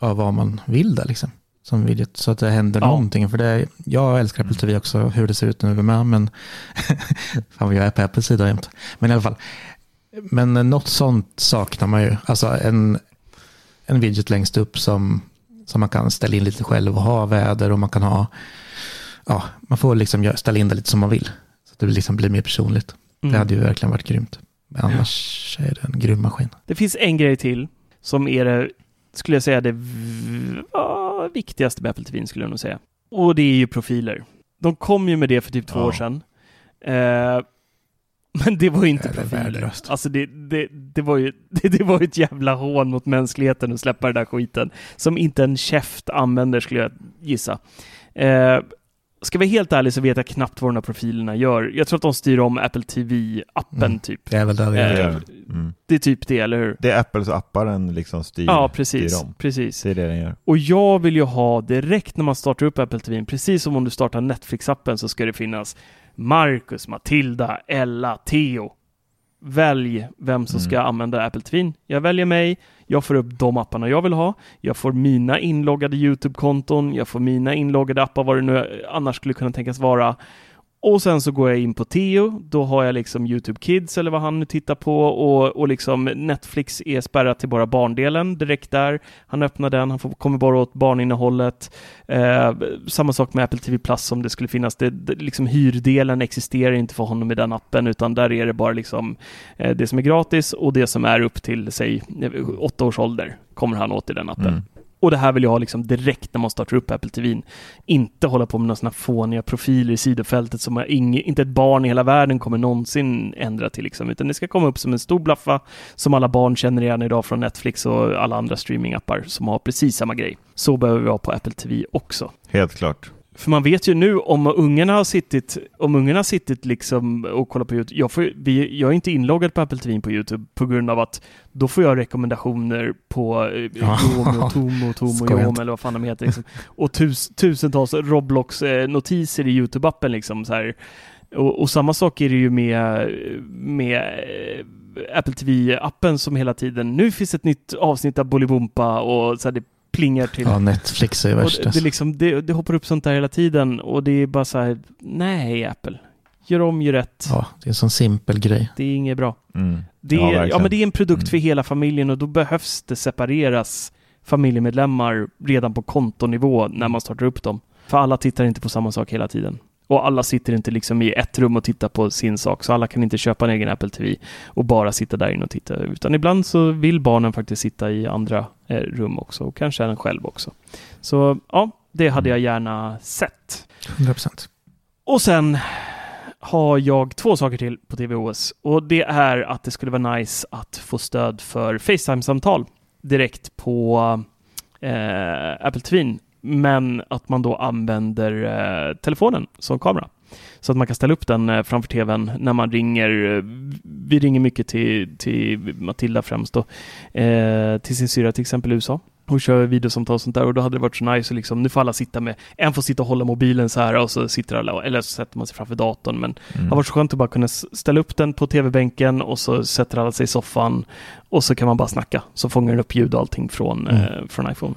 [SPEAKER 2] ja, vad man vill där liksom. Som widget, så att det händer ja. någonting. För det, jag älskar Apple TV också, hur det ser ut nu med, men [laughs] fan jag är på Apples sida jämt. Men i alla fall, men något sånt saknar man ju. Alltså en, en widget längst upp som, som man kan ställa in lite själv och ha väder och man kan ha ja, man får liksom ställa in det lite som man vill. Så att det liksom blir mer personligt. Mm. Det hade ju verkligen varit grymt. Men annars ja. är det en grym maskin.
[SPEAKER 1] Det finns en grej till som är det, skulle jag säga, det viktigaste med Apple TV, skulle jag nog säga. Och det är ju profiler. De kom ju med det för typ två ja. år sedan. Eh, men det var ju inte profiler. Alltså det, det, det, var ju, [laughs] det, det var ju ett jävla hån mot mänskligheten att släppa den där skiten. Som inte en käft använder, skulle jag gissa. Eh, ska vi vara helt ärlig så vet jag knappt vad de här profilerna gör. Jag tror att de styr om Apple TV-appen mm. typ.
[SPEAKER 2] Det är väl det det är.
[SPEAKER 1] Mm. Det är typ det, eller hur?
[SPEAKER 3] Det är Apples appar den liksom styr,
[SPEAKER 1] ja, precis,
[SPEAKER 3] styr om.
[SPEAKER 1] precis.
[SPEAKER 3] Det är det den gör.
[SPEAKER 1] Och jag vill ju ha direkt när man startar upp Apple TV, precis som om du startar Netflix-appen så ska det finnas Marcus, Matilda, Ella, Theo. Välj vem som mm. ska använda Apple TV. Jag väljer mig, jag får upp de apparna jag vill ha. Jag får mina inloggade YouTube-konton. Jag får mina inloggade appar, vad det nu annars skulle kunna tänkas vara. Och sen så går jag in på Teo, då har jag liksom YouTube Kids eller vad han nu tittar på och, och liksom Netflix är spärrat till bara barndelen direkt där. Han öppnar den, han får, kommer bara åt barninnehållet. Eh, samma sak med Apple TV Plus om det skulle finnas. Det, det, liksom hyrdelen existerar inte för honom i den appen utan där är det bara liksom eh, det som är gratis och det som är upp till säg eh, åtta års ålder kommer han åt i den appen. Mm. Och det här vill jag ha liksom direkt när man startar upp Apple TV. Inte hålla på med några sådana fåniga profiler i sidofältet som ing, inte ett barn i hela världen kommer någonsin ändra till liksom, utan det ska komma upp som en stor blaffa som alla barn känner igen idag från Netflix och alla andra streamingappar som har precis samma grej. Så behöver vi ha på Apple TV också.
[SPEAKER 3] Helt klart.
[SPEAKER 1] För man vet ju nu om ungarna har sittit, om ungarna har sittit liksom och kollat på YouTube. Jag, får, vi, jag är inte inloggad på Apple TV på YouTube på grund av att då får jag rekommendationer på eh, ja. Yomo, Tomo, Tomo, Yom eller vad fan de heter. Liksom. Och tus, tusentals Roblox-notiser i YouTube-appen liksom så här. Och, och, samma sak är det ju med, med eh, Apple TV-appen som hela tiden, nu finns ett nytt avsnitt av Bolibompa och så här, det plingar till.
[SPEAKER 2] Ja, Netflix är värst.
[SPEAKER 1] Det, det, liksom, det, det, hoppar upp sånt där hela tiden och det är bara så här, nej Apple. Gör om, gör rätt.
[SPEAKER 2] Ja, det är en sån simpel grej.
[SPEAKER 1] Det är inget bra. Mm. Det, är, ja, ja, men det är en produkt mm. för hela familjen och då behövs det separeras familjemedlemmar redan på kontonivå när man startar upp dem. För alla tittar inte på samma sak hela tiden. Och alla sitter inte liksom i ett rum och tittar på sin sak, så alla kan inte köpa en egen Apple TV och bara sitta där inne och titta, utan ibland så vill barnen faktiskt sitta i andra eh, rum också och kanske en själv också. Så ja, det hade jag gärna sett.
[SPEAKER 2] 100%.
[SPEAKER 1] Och sen har jag två saker till på TVOS och det är att det skulle vara nice att få stöd för Facetime-samtal direkt på eh, Apple TV men att man då använder eh, telefonen som kamera. Så att man kan ställa upp den eh, framför tvn när man ringer. Eh, vi ringer mycket till, till Matilda främst då, eh, till sin syra till exempel i USA och kör videosamtal och sånt där och då hade det varit så nice och liksom, nu får alla sitta med, en får sitta och hålla mobilen så här och så sitter alla, eller så sätter man sig framför datorn men mm. det har varit så skönt att bara kunna ställa upp den på tv-bänken och så sätter alla sig i soffan och så kan man bara snacka så fångar den upp ljud och allting från, mm. eh, från iPhone.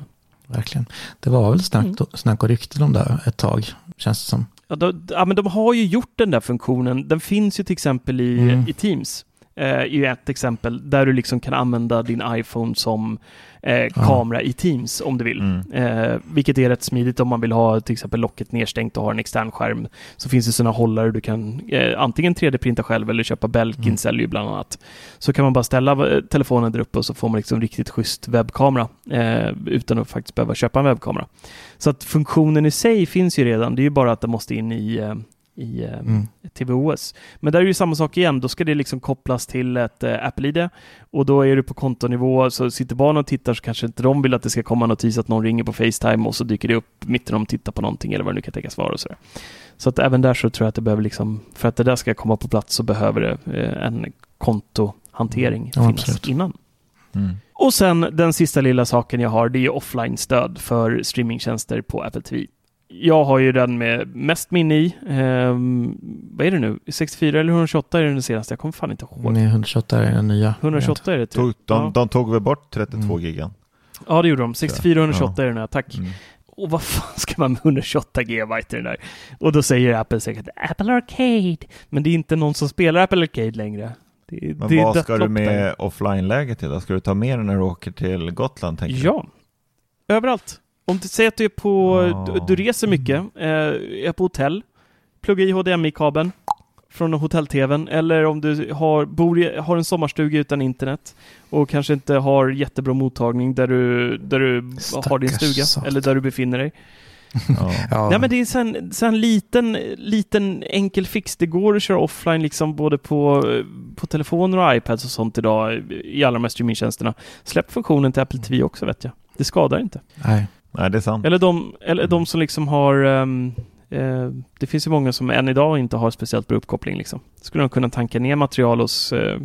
[SPEAKER 2] Verkligen. Det var väl snack, mm. snack och rykten om det ett tag, känns det som.
[SPEAKER 1] Ja, då, ja, men de har ju gjort den där funktionen. Den finns ju till exempel i, mm. i Teams. Eh, är ju ett exempel där du liksom kan använda din iPhone som eh, kamera i Teams om du vill. Mm. Eh, vilket är rätt smidigt om man vill ha till exempel locket nedstängt och har en extern skärm. Så finns det sådana hållare du kan eh, antingen 3D-printa själv eller köpa Belkin mm. säljer ju bland annat. Så kan man bara ställa eh, telefonen där uppe och så får man liksom riktigt schysst webbkamera eh, utan att faktiskt behöva köpa en webbkamera. Så att funktionen i sig finns ju redan. Det är ju bara att den måste in i i eh, mm. TVOS. Men där är det ju samma sak igen, då ska det liksom kopplas till ett eh, Apple-ID och då är du på kontonivå, så sitter barnen och tittar så kanske inte de vill att det ska komma en notis att någon ringer på Facetime och så dyker det upp mitt när de tittar på någonting eller vad det nu kan tänkas vara och sådär. Så att även där så tror jag att det behöver liksom, för att det där ska komma på plats så behöver det eh, en kontohantering mm. finnas absolut. innan. Mm. Och sen den sista lilla saken jag har, det är offline-stöd för streamingtjänster på Apple TV jag har ju den med mest minne i. Um, vad är det nu? 64 eller 128 är den senaste? Jag kommer fan inte ihåg.
[SPEAKER 2] Nej, 128 är den nya.
[SPEAKER 1] 128 är det
[SPEAKER 3] typ. Tog, de, ja. de tog väl bort 32 mm. gigan?
[SPEAKER 1] Ja, det gjorde de. 64 och 128 ja. är den nya, tack. Mm. Och vad fan ska man med 128 GB i den där? Och då säger Apple säkert Apple Arcade. Men det är inte någon som spelar Apple Arcade längre.
[SPEAKER 3] Det, Men det vad ska du med offline-läget till? Ska du ta med den när du åker till Gotland? Tänker
[SPEAKER 1] ja, du? överallt. Om du säger att du är på, oh. du, du, reser mycket, eh, är på hotell, plugga i HDMI-kabeln från hotell-tvn eller om du har, bor i, har en sommarstuga utan internet och kanske inte har jättebra mottagning där du, där du har din stuga satan. eller där du befinner dig. [laughs] Ja. ja. Nej men det är en, så en liten, liten enkel fix. Det går att köra offline liksom både på, på telefoner och iPads och sånt idag i alla de här streamingtjänsterna. Släpp funktionen till Apple TV också vet jag. Det skadar inte.
[SPEAKER 3] Nej. Nej, det är sant.
[SPEAKER 1] Eller de, eller de som liksom har um, uh, det finns ju många som än idag inte har speciellt bra uppkoppling. Liksom. Skulle de kunna tanka ner material hos uh,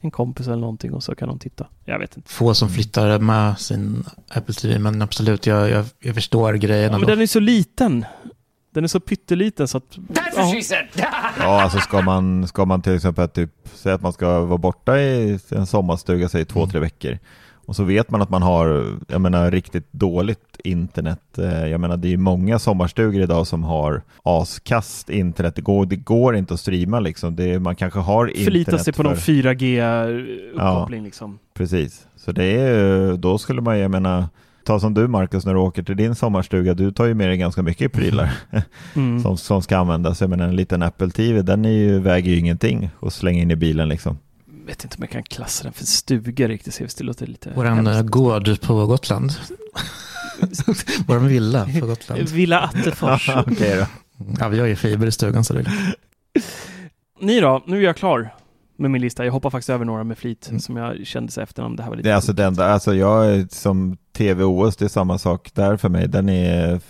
[SPEAKER 1] en kompis eller någonting och så kan de titta. Jag vet inte.
[SPEAKER 2] Få som flyttar med sin Apple TV, men absolut, jag, jag, jag förstår grejen.
[SPEAKER 1] Ja, men den är så liten. Den är så pytteliten så att...
[SPEAKER 3] That's what she said! [laughs] ja, alltså ska man, ska man till exempel typ säga att man ska vara borta i en sommarstuga, säg två, mm. tre veckor. Och så vet man att man har, jag menar, riktigt dåligt internet. Eh, jag menar, det är många sommarstugor idag som har askast internet. Det går, det går inte att streama liksom. Det, man kanske har internet
[SPEAKER 1] Förlita sig på för... någon 4G-uppkoppling ja, liksom.
[SPEAKER 3] Precis, så det är, då skulle man, jag menar, ta som du Marcus när du åker till din sommarstuga, du tar ju med dig ganska mycket prylar [laughs] mm. som, som ska användas. Jag menar en liten Apple TV, den är ju, väger ju ingenting att slänga in i bilen liksom
[SPEAKER 1] vet inte om jag kan klassa den för stuga riktigt. Det låter lite
[SPEAKER 2] Våran eh, gård på Gotland. [laughs] Våran villa på Gotland.
[SPEAKER 1] Villa Attefors. [laughs]
[SPEAKER 3] okay då.
[SPEAKER 2] Ja, vi har ju fiber i stugan så det är
[SPEAKER 1] Ni då? Nu är jag klar med min lista. Jag hoppar faktiskt över några med flit mm. som jag kände sig efter om det här var lite
[SPEAKER 3] Det är alltså den där, alltså jag är som TV-OS, det är samma sak där för mig. Den är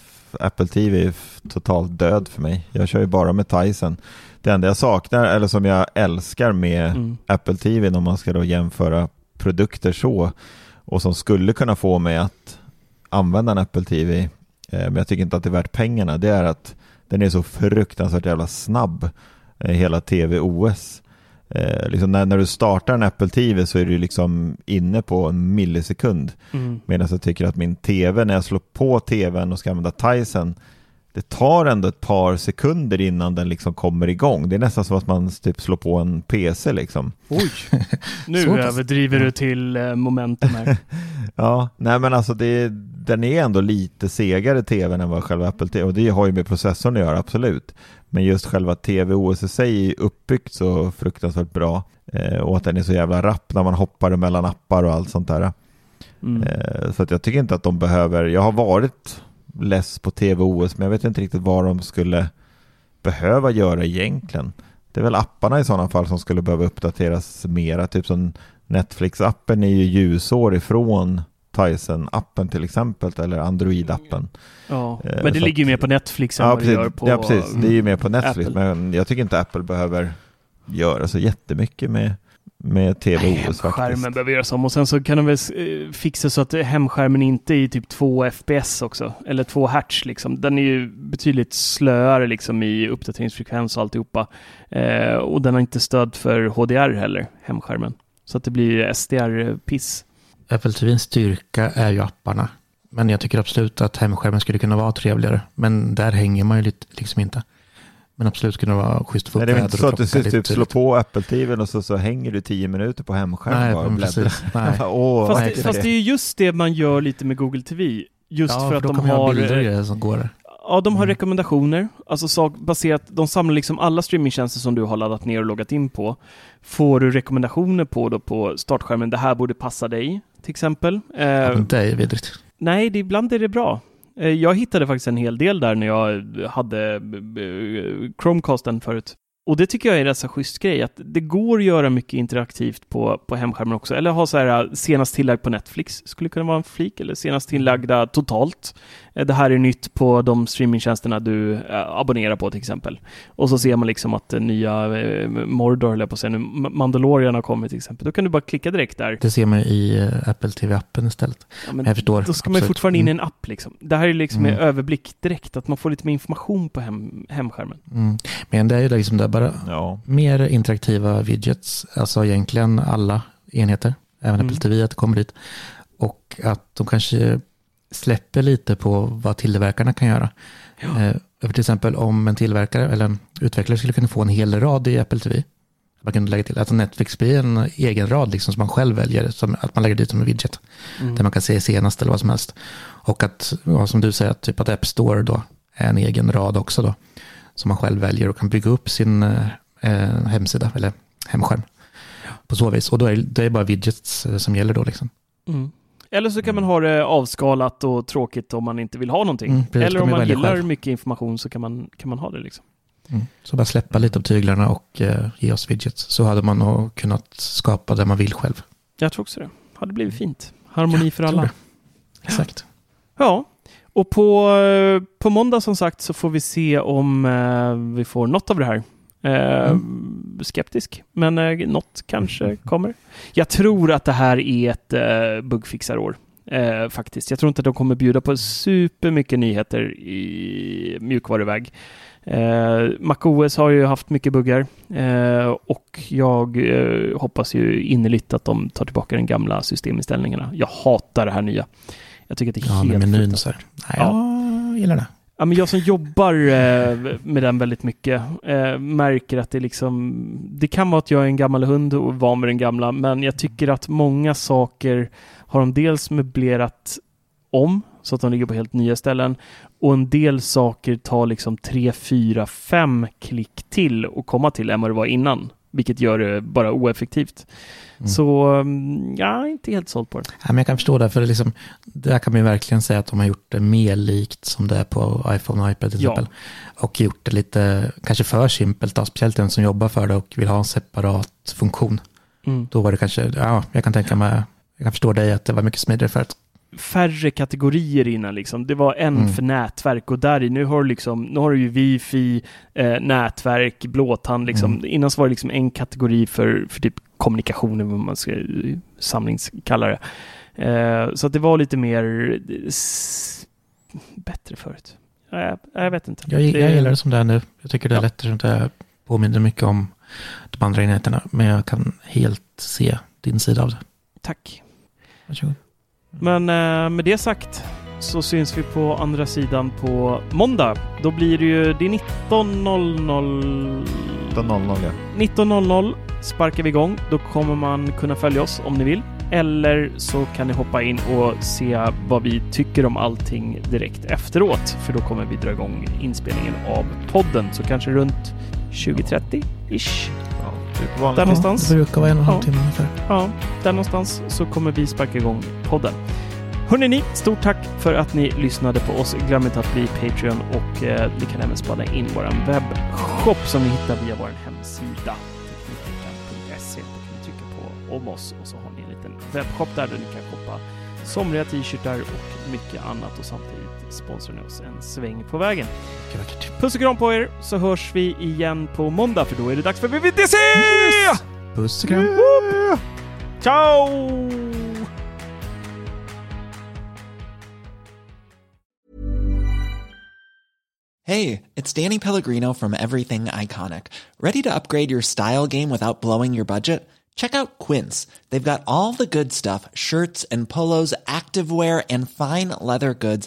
[SPEAKER 3] Apple TV är totalt död för mig. Jag kör ju bara med Tyson. Det enda jag saknar, eller som jag älskar med mm. Apple TV, om man ska då jämföra produkter så, och som skulle kunna få mig att använda en Apple TV, eh, men jag tycker inte att det är värt pengarna, det är att den är så fruktansvärt jävla snabb, eh, hela TV-OS. Eh, liksom när, när du startar en Apple TV så är du liksom inne på en millisekund. Mm. Medan jag tycker att min TV, när jag slår på TVn och ska använda Tyson, det tar ändå ett par sekunder innan den liksom kommer igång. Det är nästan som att man typ slår på en PC liksom.
[SPEAKER 1] Oj, [laughs] nu överdriver du till eh, momentum här. [laughs]
[SPEAKER 3] ja, nej men alltså det, den är ändå lite segare tvn än vad själva Apple TV, och det har ju med processorn att göra, absolut. Men just själva TV OS i sig är uppbyggt så fruktansvärt bra eh, och att den är så jävla rapp när man hoppar mellan appar och allt sånt där. Mm. Eh, så att jag tycker inte att de behöver, jag har varit less på TV-OS, men jag vet inte riktigt vad de skulle behöva göra egentligen. Det är väl apparna i sådana fall som skulle behöva uppdateras mera, typ som Netflix-appen är ju ljusår ifrån Tizen-appen till exempel, eller Android-appen.
[SPEAKER 1] Ja, eh, men det ligger ju mer på Netflix än ja, vad
[SPEAKER 3] precis,
[SPEAKER 1] det gör på
[SPEAKER 3] Ja, precis. Det är ju mer på Netflix, Apple. men jag tycker inte Apple behöver göra så jättemycket med med TVOS faktiskt.
[SPEAKER 1] Skärmen behöver göras om och sen så kan de väl eh, fixa så att hemskärmen inte är i typ 2 FPS också, eller 2 Hz liksom. Den är ju betydligt slöare liksom i uppdateringsfrekvens och alltihopa. Eh, och den har inte stöd för HDR heller, hemskärmen. Så att det blir SDR-piss.
[SPEAKER 2] Apple TVns styrka är ju apparna. Men jag tycker absolut att hemskärmen skulle kunna vara trevligare. Men där hänger man ju lite, liksom inte. Men absolut kunna vara schysst att få
[SPEAKER 3] upp Det är inte så att du typ slår på Apple-TVn och så, så hänger du tio minuter på hemskärmen
[SPEAKER 2] Nej, bara precis. Nej. [laughs]
[SPEAKER 1] Åh, fast, det, fast det är just det man gör lite med Google TV. Just
[SPEAKER 2] ja,
[SPEAKER 1] för att
[SPEAKER 2] för
[SPEAKER 1] de har...
[SPEAKER 2] bilder som går.
[SPEAKER 1] Ja, de har mm. rekommendationer. Alltså sak, baserat, de samlar liksom alla streamingtjänster som du har laddat ner och loggat in på. Får du rekommendationer på då på startskärmen, det här borde passa dig, till exempel.
[SPEAKER 2] Eh, ja, men det är vidrigt.
[SPEAKER 1] Nej, det, ibland är det bra. Eh, jag hittade faktiskt en hel del där när jag hade eh, Chromecasten förut. Och det tycker jag är en rätt så schysst grej, att det går att göra mycket interaktivt på, på hemskärmen också. Eller ha så här eh, senast tillagd på Netflix, skulle kunna vara en flik, eller senast tillagda totalt. Eh, det här är nytt på de streamingtjänsterna du äh, abonnerar på till exempel. Och så ser man liksom att den nya Mordor, eller på att säga nu, Mandalorian har kommit till exempel. Då kan du bara klicka direkt där.
[SPEAKER 2] Det ser man i Apple TV-appen istället.
[SPEAKER 1] Ja, men jag förstår. Då ska man ju fortfarande in i en app liksom. Det här är liksom mm. en överblick direkt, att man får lite mer information på hem, hemskärmen.
[SPEAKER 2] Mm. Men det är ju liksom det bara ja. mer interaktiva widgets, alltså egentligen alla enheter, även mm. Apple TV, att det kommer dit. Och att de kanske släpper lite på vad tillverkarna kan göra. Ja. Eh, till exempel om en tillverkare eller en utvecklare skulle kunna få en hel rad i Apple TV. Man kan lägga till att Netflix blir en egen rad liksom, som man själv väljer, som, att man lägger dit som en widget. Mm. Där man kan se senast eller vad som helst. Och att, ja, som du säger, typ att App Store då är en egen rad också då. Som man själv väljer och kan bygga upp sin eh, hemsida eller hemskärm. På så vis. Och då är det är bara widgets eh, som gäller då liksom.
[SPEAKER 1] Mm. Eller så kan man ha det avskalat och tråkigt om man inte vill ha någonting. Mm, precis, Eller om man gillar själv. mycket information så kan man, kan man ha det. Liksom.
[SPEAKER 2] Mm. Så bara släppa lite av tyglarna och eh, ge oss widgets. Så hade man nog kunnat skapa det man vill själv.
[SPEAKER 1] Jag tror också det. Hade blivit fint. Harmoni ja, för alla.
[SPEAKER 2] Exakt.
[SPEAKER 1] Ja, och på, eh, på måndag som sagt så får vi se om eh, vi får något av det här. Eh, mm. Skeptisk, men eh, något kanske mm. kommer. Jag tror att det här är ett eh, bugfixarår. Eh, faktiskt. Jag tror inte att de kommer bjuda på supermycket nyheter i mjukvaruväg. Eh, MacOS har ju haft mycket buggar eh, och jag eh, hoppas ju innerligt att de tar tillbaka den gamla systeminställningarna. Jag hatar det här nya. Jag tycker att det är ja, helt...
[SPEAKER 2] Menyn så här. Nej, ja. jag gillar det.
[SPEAKER 1] Ja, men jag som jobbar eh, med den väldigt mycket eh, märker att det liksom, det kan vara att jag är en gammal hund och van med den gamla, men jag tycker att många saker har de dels möblerat om så att de ligger på helt nya ställen och en del saker tar liksom tre, fyra, fem klick till och komma till än vad det var innan, vilket gör det bara oeffektivt. Mm. Så mm, jag är inte helt såld på det.
[SPEAKER 2] Ja, men jag kan förstå det, för det liksom, där kan man ju verkligen säga att de har gjort det mer likt som det är på iPhone och iPad till ja. exempel. Och gjort det lite, kanske för simpelt, då, speciellt den som jobbar för det och vill ha en separat funktion. Mm. Då var det kanske, ja, jag kan tänka mig, jag kan förstå dig att det var mycket smidigare för att
[SPEAKER 1] färre kategorier innan liksom. Det var en mm. för nätverk och där i nu har du liksom, nu har du ju wifi, eh, nätverk, blåtand liksom. Mm. Innan så var det liksom en kategori för, för typ kommunikation, vad man ska samlingskalla det. Eh, så att det var lite mer bättre förut. Jag, jag vet inte.
[SPEAKER 2] Jag, jag gillar det som det är nu. Jag tycker det är ja. lättare som det påminner mycket om de andra enheterna. Men jag kan helt se din sida av det.
[SPEAKER 1] Tack. Varsågod. Men eh, med det sagt så syns vi på andra sidan på måndag. Då blir det ju, det är 19.00.
[SPEAKER 3] 19.00 ja.
[SPEAKER 1] 19.00 sparkar vi igång. Då kommer man kunna följa oss om ni vill. Eller så kan ni hoppa in och se vad vi tycker om allting direkt efteråt. För då kommer vi dra igång inspelningen av podden. Så kanske runt 2030-ish.
[SPEAKER 2] Ja, där någonstans. Det brukar vara en och en halv timme ungefär.
[SPEAKER 1] Ja, där någonstans så kommer vi sparka igång podden. Hörrni ni, stort tack för att ni lyssnade på oss. Glöm inte att bli Patreon och eh, ni kan även spana in vår webbshop som ni hittar via vår hemsida teknikveckan.se. Då kan ni trycka på om oss och så har ni en liten webbshop där, där ni kan shoppa somriga t-shirtar och mycket annat och samtidigt sponsrar ni oss en sväng på vägen. Puss och kram på er så hörs vi igen på måndag för då är det dags för VVDC! Yes!
[SPEAKER 2] Puss och kram!
[SPEAKER 1] Yeah! Ciao!
[SPEAKER 5] Hey, it's Danny Pellegrino from Everything Iconic. Ready to upgrade your style game without blowing your budget? Check out Quince. They've got all the good stuff, shirts and polos, activewear and fine leather goods,